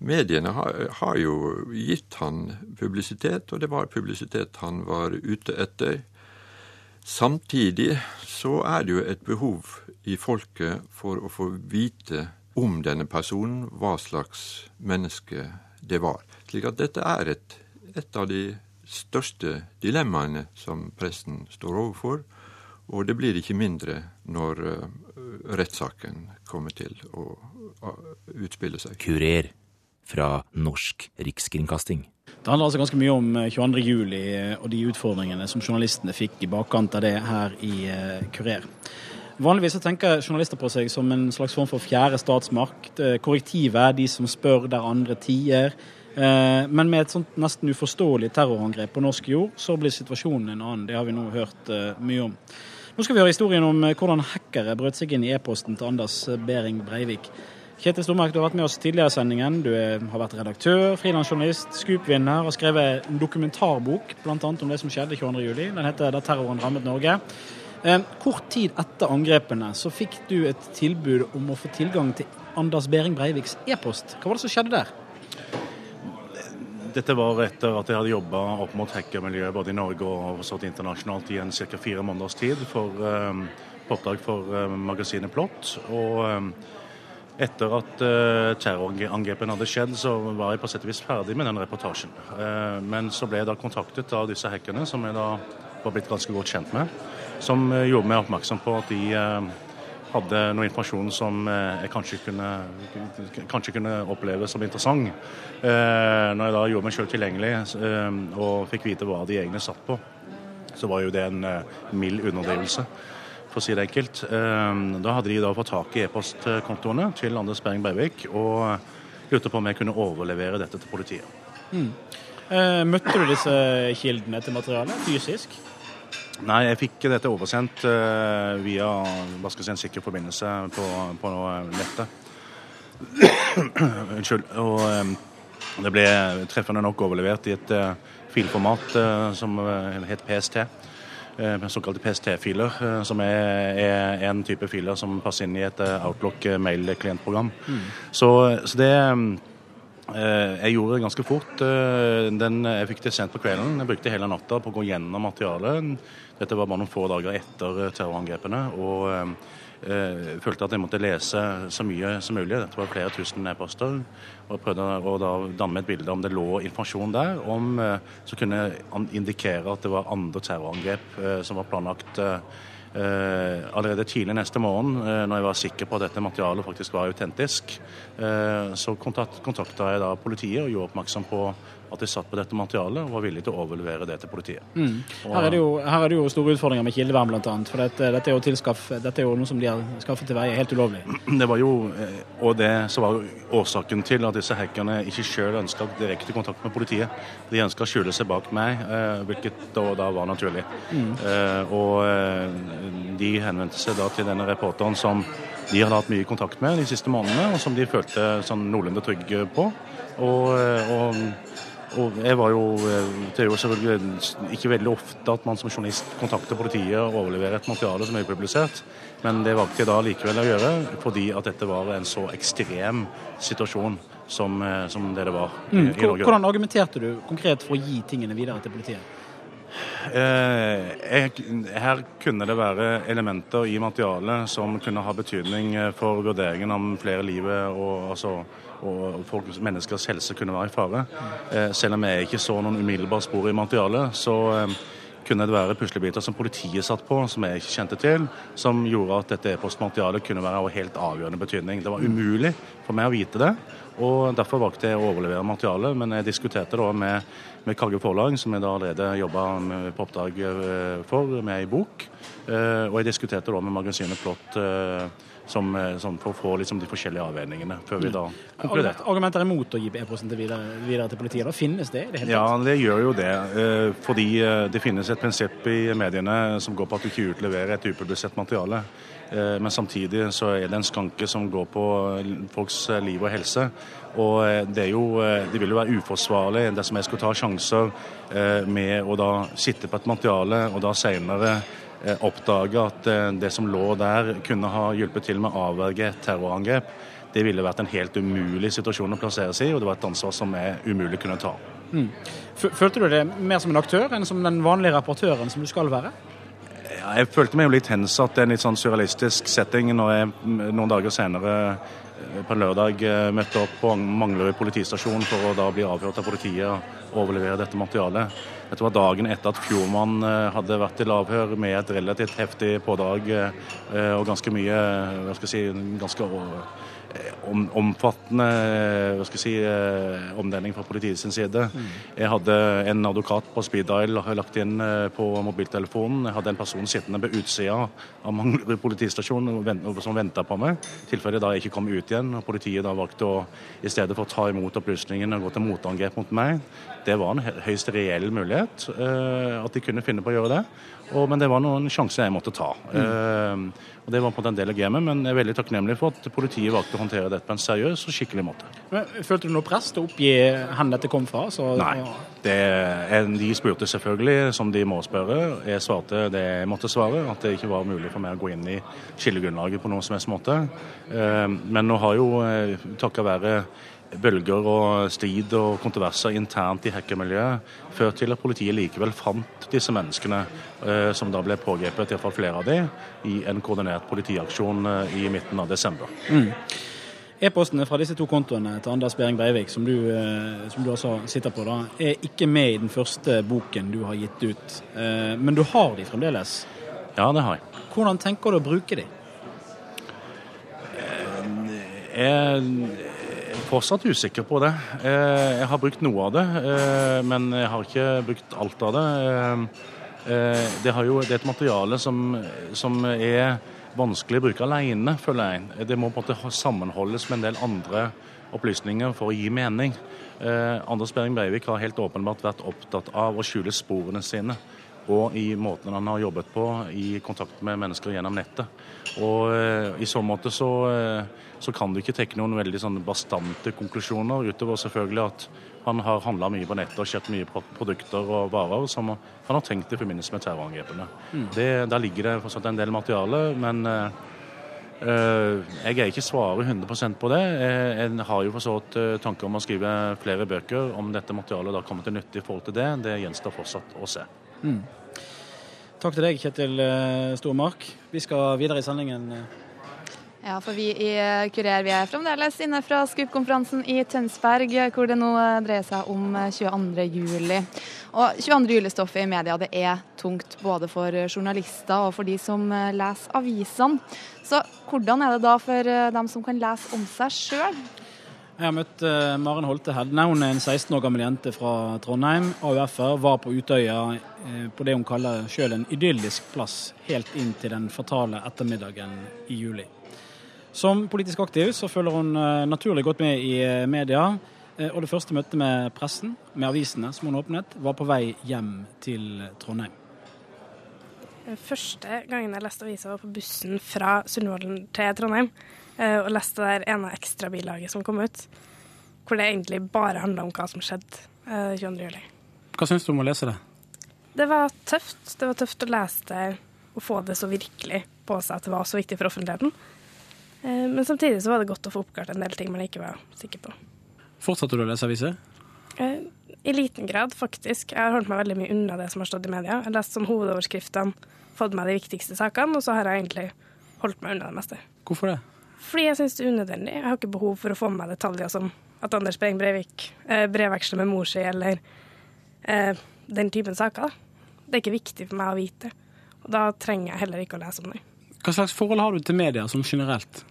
mediene har, har, jo gitt han publisitet, og det var publisitet han var ute etter. Samtidig så er det jo et behov i folket for å få vite om denne personen, hva slags menneske det var. Slik at dette er et, et av de største dilemmaene som presten står overfor. Og det blir ikke mindre når uh, rettssaken kommer til å uh, utspille seg. Kurer fra Norsk Rikskringkasting. Det handler altså ganske mye om 22.07 juli og de utfordringene som journalistene fikk i bakkant av det her i uh, Kurer. Vanligvis tenker journalister på seg som en slags form for fjerde statsmakt. Korrektivet, de som spør der andre tier. Eh, men med et sånt nesten uforståelig terrorangrep på norsk jord, så blir situasjonen en annen. Det har vi nå hørt eh, mye om. Nå skal vi høre historien om eh, hvordan hackere brøt seg inn i e-posten til Anders Behring Breivik. Kjetil Stormark, du har vært med oss tidligere i sendingen. Du har vært redaktør, frilansjournalist, Scoop-vinner og skrevet en dokumentarbok bl.a. om det som skjedde 22.07. Den heter 'Da terroren rammet Norge'. Kort tid etter angrepene så fikk du et tilbud om å få tilgang til Anders Behring Breiviks e-post. Hva var det som skjedde der? Dette var etter at jeg hadde jobba opp mot hackermiljøet både i Norge og sånt internasjonalt i en ca. fire måneders tid for, um, oppdrag for um, magasinet Plott. Og um, etter at uh, terrorangrepene hadde skjedd, så var jeg på sett og vis ferdig med den reportasjen. Uh, men så ble jeg da kontaktet av disse hackerne, som jeg da var blitt ganske godt kjent med som eh, gjorde meg oppmerksom på at de eh, hadde noe informasjon som eh, jeg kanskje kunne, kanskje kunne oppleve som interessant. Når jeg da gjorde meg sjøl tilgjengelig og fikk vite hva de egentlig satt på, så var jo det en mild underdrivelse, for å si det enkelt. Da hadde de da fått tak i e-postkontoene til Anders Behring Breivik og lurte på om jeg kunne overlevere dette til politiet. Mm. Møtte du disse kildene til materialet fysisk? Nei, jeg fikk dette oversendt uh, via hva skal jeg si, en sikker forbindelse på, på nettet. Unnskyld. Og um, det ble treffende nok overlevert i et filformat som het PST. Såkalte PST-filer, som er, er, en type filer som passer inn i et Outlook mail-klientprogram. Mm. Så, så, det jeg gjorde det ganske fort. Den, jeg fikk det sent på kvelden. Jeg brukte hele natta på å gå gjennom materialet. Dette var bare noen få dager etter eh, terrorangrepene. og eh, eh, følte at jeg måtte lese så mye som mulig. Dette var flere tusen e-poster. Og jeg prøvde å da danne meg et bilde om det lå informasjon der om, eh, som kunne indikere at det var andre terrorangrep som var planlagt. Allerede tidlig neste morgen, når jeg var sikker på at dette materialet faktisk var autentisk, så kontakt, kontakta jeg da politiet og gjorde oppmerksom på at de satt på dette materialet og var villige til å overlevere det til politiet. Mm. Her, er jo, her, er det jo, store utfordringer med kildevern bl.a. For dette, dette, er jo tilskaff, dette er jo noe som de har skaffet til veie helt ulovlig. Det var jo, eh, og det som var årsaken til at disse hackerne ikke sjøl ønska direkte kontakt med politiet. De ønska å skjule seg bak meg, eh, hvilket da, da var naturlig. Mm. Eh, og de henvendte seg da til denne reporteren som de hadde hatt mye kontakt med de siste månedene, og som de følte sånn noenlunde trygge på. Og, og og jeg var jo, eh, Det er jo selvfølgelig ikke veldig ofte at man som journalist kontakter politiet og overleverer et materiale som er publisert, men det valgte jeg da likevel å gjøre fordi at dette var en så ekstrem situasjon som, eh, som det det var mm. i Norge. Hvordan argumenterte du konkret for å gi tingene videre til politiet? Eh, jeg, her kunne det være elementer i materialet som kunne ha betydning for vurderingen om flere livet og altså og folk, menneskers helse kunne være i fare. Eh, selv om jeg ikke så noen umiddelbare spor i materialet, så eh, kunne det være puslebiter som politiet satt på, som jeg ikke kjente til, som gjorde at dette e-postmaterialet kunne være av helt avgjørende betydning. Det var umulig for meg å vite det, og derfor valgte jeg å overlevere materialet. Men jeg diskuterte da med, med Kagge Forlag, som jeg da allerede jobba på oppdrag eh, for, med ei bok. Og jeg diskuterte da med magasinet Plott som, sånn for å få liksom de forskjellige avveiningene før vi da konkluderte. Argumenter imot å gi e-posten videre, videre, til politiet, da finnes det? det ja, det gjør jo det. Eh, fordi eh, det finnes et prinsipp i mediene som går på at du ikke utleverer et upublisert materiale. Men samtidig så er det en skanke som går på folks liv og helse. Og det, jo, det vil jo være uforsvarlig dersom jeg skulle ta sjanser med å da sitte på et materiale og da senere Eh, oppdage at eh, det som lå der, kunne ha hjulpet til med å avverge terrorangrep. Det ville vært en helt umulig situasjon å plassere seg i, og det var et ansvar som er umulig kunne ta. Mm. Følte du det mer som en aktør enn som den vanlige rapportøren som du skal være? Ja, jeg følte meg jo litt hensatt i en litt sånn surrealistisk setting når jeg noen dager senere på på lørdag møtte opp på Manglerud politistasjon for å da bli avhørt av politiet og overlevere dette materialet. Dette var dagen etter at Fjordmann eh, hadde vært til avhør med et relativt heftig pådrag eh, og ganske mye hva skal jeg si, ganske om, omfattende hva skal jeg si, eh, omdeling fra politiets side. Jeg hadde en advokat på speed dial lagt inn eh, på mobiltelefonen. Jeg hadde en person sittende på utsida av Manglerud politistasjon som venta på meg, i tilfelle da jeg ikke kom ut igjen. og Politiet da valgte å i stedet for å ta imot opplysningene og gå til motangrep mot meg. Det var en høyst reell mulighet eh, at de kunne finne på å gjøre det. Og, men det var noen sjanser jeg måtte ta. Mm. Uh, og Det var på en del av gamet, men jeg er veldig takknemlig for at politiet valgte å håndtere dette på en seriøs og skikkelig måte. Men, følte du noe press til å oppgi hvor dette kom fra? Så, Nei. Det er, de spurte selvfølgelig, som de må spørre. Jeg svarte det jeg måtte svare, at det ikke var mulig for meg å gå inn i skillegrunnlaget på noen som helst måte. Uh, men nå har jo, uh, takket være bølger og strid og kontroverser internt i hackermiljøet ført til at politiet likevel fant disse menneskene, eh, som da ble pågrepet, iallfall flere av dem, i en koordinert politiaksjon eh, i midten av desember. Mm. E-postene fra disse to kontoene til Anders Behring Breivik, som du, eh, som du også sitter på, da, er ikke med i den første boken du har gitt ut. Men du har de fremdeles? Ja, det har jeg. Hvordan tenker du å bruke de? Jeg fortsatt usikker på det. Eh, jeg har brukt noe av det, eh, men jeg har ikke brukt alt av det. Eh, det, jo, det er et materiale som, som, er vanskelig å bruke alene, føler jeg. Det må på en måte sammenholdes med en del andre opplysninger for å gi mening. Anders Behring Breivik har helt åpenbart vært opptatt av å skjule sporene sine og i måten han har jobbet på i kontakt med mennesker gjennom nettet. Og I så måte så så kan du ikke trekke noen veldig sånn bastante konklusjoner, utover selvfølgelig at han har handla mye på nettet og kjøpt mye produkter og varer som han har tenkt i forbindelse med terrorangrepene. Mm. Det, der ligger det fortsatt en del materiale, men uh, jeg er ikke svaret 100% på det. Jeg, jeg har jo forstått uh, tanker om å skrive flere bøker. Om dette materialet da kommer til nytte i forhold til det, det gjenstår fortsatt å se. Mm. Takk til deg, Kjetil Stormark. Vi skal videre i sendingen. Ja, for vi i Kurer vi er fremdeles inne fra SKUP-konferansen i Tønsberg, hvor det nå dreier seg om 22. juli. Og 22. juli-stoffet i media det er tungt både for journalister og for de som leser avisene. Så hvordan er det da for dem som kan lese om seg sjøl? Jeg har møtt uh, Maren Holte Hedne. Hun er en 16 år gammel jente fra Trondheim. AUF-er var på Utøya uh, på det hun kaller sjøl en idyllisk plass, helt inn til den fatale ettermiddagen i juli. Som politisk aktiv så følger hun uh, naturlig godt med i media. Og det første møtet med pressen, med avisene som hun åpnet, var på vei hjem til Trondheim. Første gangen jeg leste avisa, var på bussen fra Sundvolden til Trondheim. Og leste der ene ekstrabilaget som kom ut, hvor det egentlig bare handla om hva som skjedde 22.07. Hva syns du om å lese det? Det var tøft. Det var tøft å lese det og få det så virkelig på seg at det var så viktig for offentligheten. Eh, men samtidig så var det godt å få oppklart en del ting man ikke var sikker på. Fortsatte du å lese aviser? Eh, I liten grad, faktisk. Jeg har holdt meg veldig mye unna det som har stått i media. Jeg har lest sånn hovedoverskriftene, fått med de viktigste sakene, og så har jeg egentlig holdt meg unna det meste. Hvorfor det? Fordi jeg syns det er unødvendig. Jeg har ikke behov for å få med meg detaljer som at Anders Behring Breivik eh, brevveksler med mor si, eller eh, den typen saker. Det er ikke viktig for meg å vite. Og da trenger jeg heller ikke å lese om det. Hva slags forhold har du til media som generelt?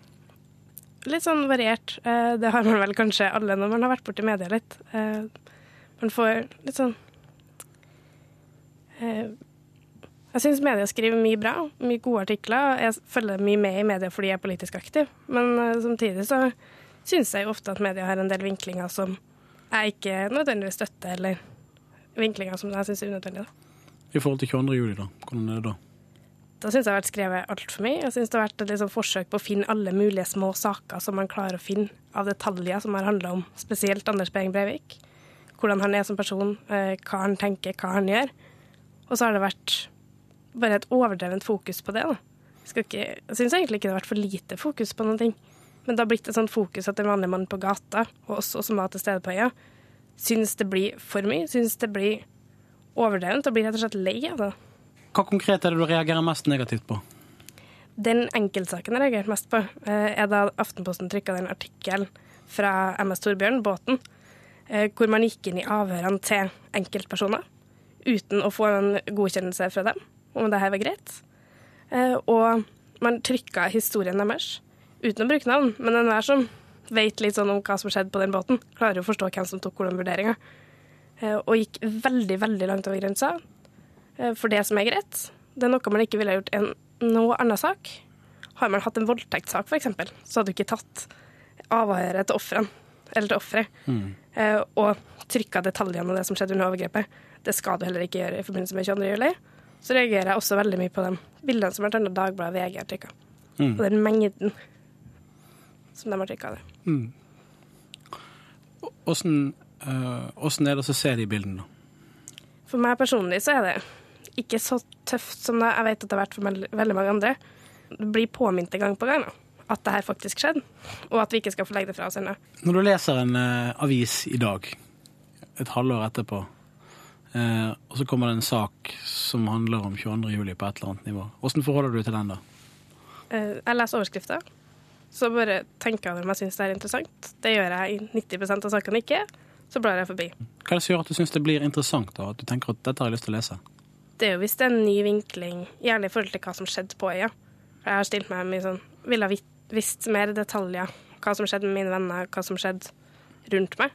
Litt sånn variert. Eh, det har man vel kanskje alle når man har vært borti media litt. Eh, man får litt sånn eh, Jeg syns media skriver mye bra, mye gode artikler. Jeg følger mye med i media fordi jeg er politisk aktiv, men samtidig så syns jeg jo ofte at media har en del vinklinger som jeg ikke nødvendigvis støtter, eller vinklinger som jeg syns er unødvendige. I forhold til 22. juli, da? Hvordan er det da? Da syns jeg det har vært skrevet altfor mye. Jeg syns det har vært et liksom forsøk på å finne alle mulige små saker som man klarer å finne av detaljer som har handla om spesielt Anders Behring Breivik. Hvordan han er som person, eh, hva han tenker, hva han gjør. Og så har det vært bare et overdrevent fokus på det. da. Jeg, ikke, jeg syns egentlig ikke det har vært for lite fokus på noen ting. Men det har blitt et sånt fokus at en vanlig mann på gata, og oss som var til stede på øya, syns det blir for mye. Syns det blir overdrevent og blir rett og slett lei av det. Hva konkret er det du reagerer mest negativt på? Den enkeltsaken jeg reagerte mest på, eh, er da Aftenposten trykka den artikkelen fra MS Torbjørn, båten, eh, hvor man gikk inn i avhørene til enkeltpersoner uten å få en godkjennelse fra dem om det her var greit. Eh, og man trykka historien deres uten å bruke navn, men enhver som vet litt sånn om hva som skjedde på den båten, klarer jo å forstå hvem som tok hvordan vurderinger. Og gikk veldig, veldig langt over grensa. Eh, for det som er greit. Det er noe man ikke ville gjort i noe annen sak. Har man hatt en voldtektssak, f.eks., så hadde du ikke tatt avhøret til ofrene, eller til offeret, mm. Eh, og trykka detaljene av det som skjedde under overgrepet. Det skal du heller ikke gjøre i forbindelse med 22. juli. Så reagerer jeg også veldig mye på de bildene som bl.a. Dagbladet VG har trykka. Mm. Og den mengden som de har trykka det. Mm. Åssen er det å se de bildene? For meg personlig så er det ikke så tøft som det jeg vet at det har vært for veldig mange andre. Du blir påminnet gang på gang da, at det her faktisk skjedde, og at vi ikke skal få legge det fra oss ennå. Når du leser en uh, avis i dag, et halvår etterpå, uh, og så kommer det en sak som handler om 22. juli på et eller annet nivå, hvordan forholder du til den da? Eh, jeg leser overskrifter. Så bare tenker jeg om jeg syns det er interessant. Det gjør jeg i 90% av sakene ikke. Så blar jeg forbi. Hva er det som gjør at du syns det blir interessant, da? At du tenker at dette har jeg lyst til å lese? Det er jo hvis det er en ny vinkling, gjerne i forhold til hva som skjedde på øya. For jeg har stilt meg mye sånn Ville ha visst mer detaljer. Hva som skjedde med mine venner, hva som skjedde rundt meg.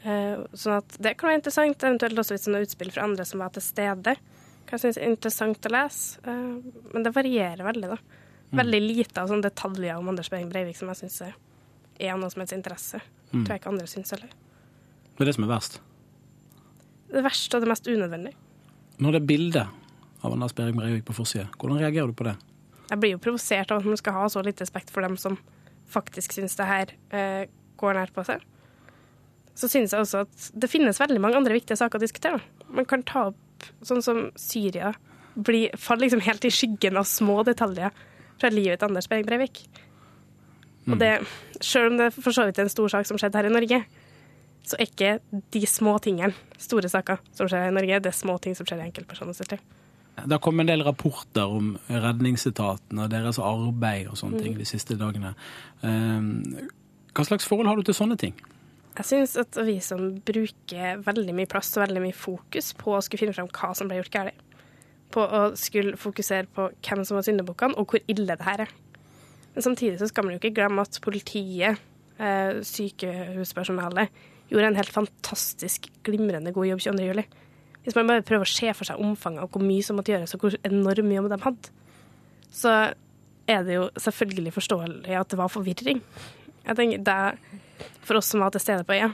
Uh, sånn at det kan være interessant, eventuelt også hvis er noe utspill fra andre som var til stede. Hva jeg syns er interessant å lese. Uh, men det varierer veldig, da. Mm. Veldig lite av sånne detaljer om Anders Behring Breivik som jeg syns er av noe som helst interesse. Mm. Tror jeg ikke andre syns heller. Det er det som er verst? Det verste og det mest unødvendige. Når det er bilde av Anders Behring Breivik på forsida, hvordan reagerer du på det? Jeg blir jo provosert av at man skal ha så lite respekt for dem som faktisk syns det her eh, går nært på seg. Så syns jeg også at det finnes veldig mange andre viktige saker å diskutere. Man kan ta opp sånn som Syria. Blir, faller liksom helt i skyggen av små detaljer fra livet til Anders Behring Breivik. Og det, selv om det for så vidt er en stor sak som skjedde her i Norge, så er ikke de små tingene store saker som skjer her i Norge. Det er små ting som skjer i enkeltpersoners liv. Det har kommet en del rapporter om redningsetaten og deres arbeid og sånne mm. ting de siste dagene. Ehm, hva slags forhold har du til sånne ting? Jeg syns at vi som bruker veldig mye plass og veldig mye fokus på å skulle finne frem hva som ble gjort galt, på å skulle fokusere på hvem som var syndebukkene, og hvor ille det her er. Men samtidig så skal man jo ikke glemme at politiet, eh, sykehuspersonalet, gjorde en helt fantastisk glimrende god jobb 22. juli. Hvis man bare prøver å se for seg omfanget og hvor mye som måtte gjøres, og hvor enorm jobb de hadde, så er det jo selvfølgelig forståelig at det var forvirring. Jeg tenker det, For oss som var til stede på øya,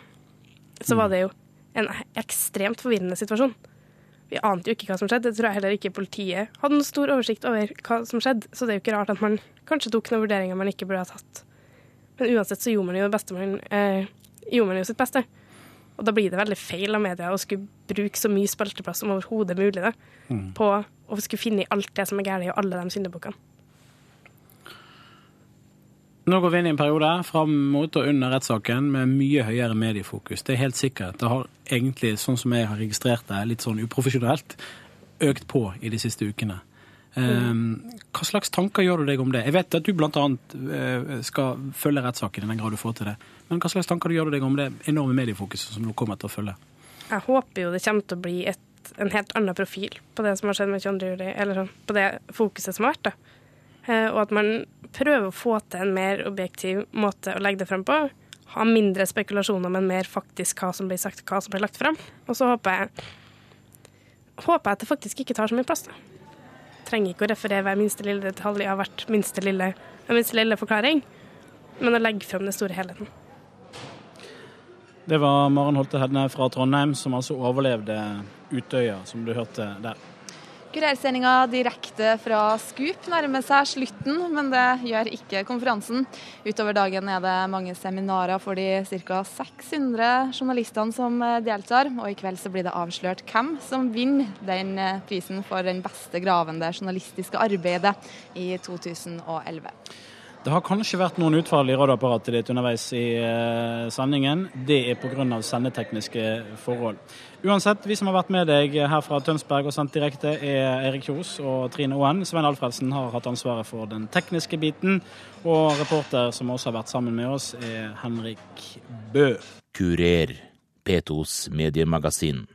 så var det jo en ekstremt forvirrende situasjon. Vi ante jo ikke hva som skjedde. Det tror jeg heller ikke politiet hadde noen stor oversikt over hva som skjedde. Så det er jo ikke rart at man kanskje tok noen vurderinger man ikke burde ha tatt. Men uansett så gjorde man jo man eh, gjorde man jo sitt beste. Og da blir det veldig feil av media å skulle bruke så mye spalteplass som overhodet mulig da, mm. på å skulle finne alt det som er galt i alle de syndebukkene. Nå går vi inn i en periode fram mot og under rettssaken med mye høyere mediefokus. Det er helt sikkert. Det har egentlig, sånn som jeg har registrert det, litt sånn uprofesjonelt, økt på i de siste ukene. Mm. Hva slags tanker gjør du deg om det? Jeg vet at du bl.a. Eh, skal følge rettssaken i den grad du får til det. Men hva slags tanker gjør du deg om det enorme mediefokuset som nå kommer til å følge? Jeg håper jo det kommer til å bli et, en helt annen profil på det som har skjedd med 22. juli, eller sånn, på det fokuset som har vært. da. Eh, og at man prøver å få til en mer objektiv måte å legge det frem på. Ha mindre spekulasjoner, men mer faktisk hva som blir sagt, hva som blir lagt frem. Og så håper jeg, håper jeg at det faktisk ikke tar så mye plass. da. Trenger ikke å referere hver minste lille detalj av hvert minste lille, minste lille forklaring, men å legge frem den store helheten. Det var Maren Holte Hedne fra Trondheim som altså overlevde Utøya, som du hørte der. Kurersendinga direkte fra Skup nærmer seg slutten, men det gjør ikke konferansen. Utover dagen er det mange seminarer for de ca. 600 journalistene som deltar, og i kveld så blir det avslørt hvem som vinner den prisen for den beste gravende journalistiske arbeidet i 2011. Det har kanskje vært noen utfall i radioapparatet ditt underveis i uh, sendingen. Det er pga. sendetekniske forhold. Uansett, vi som har vært med deg her fra Tønsberg og sendt direkte, er Erik Kjos og Trine Oen. Svein Alfredsen har hatt ansvaret for den tekniske biten. Og reporter som også har vært sammen med oss, er Henrik Bø. Kurer, P2s mediemagasin.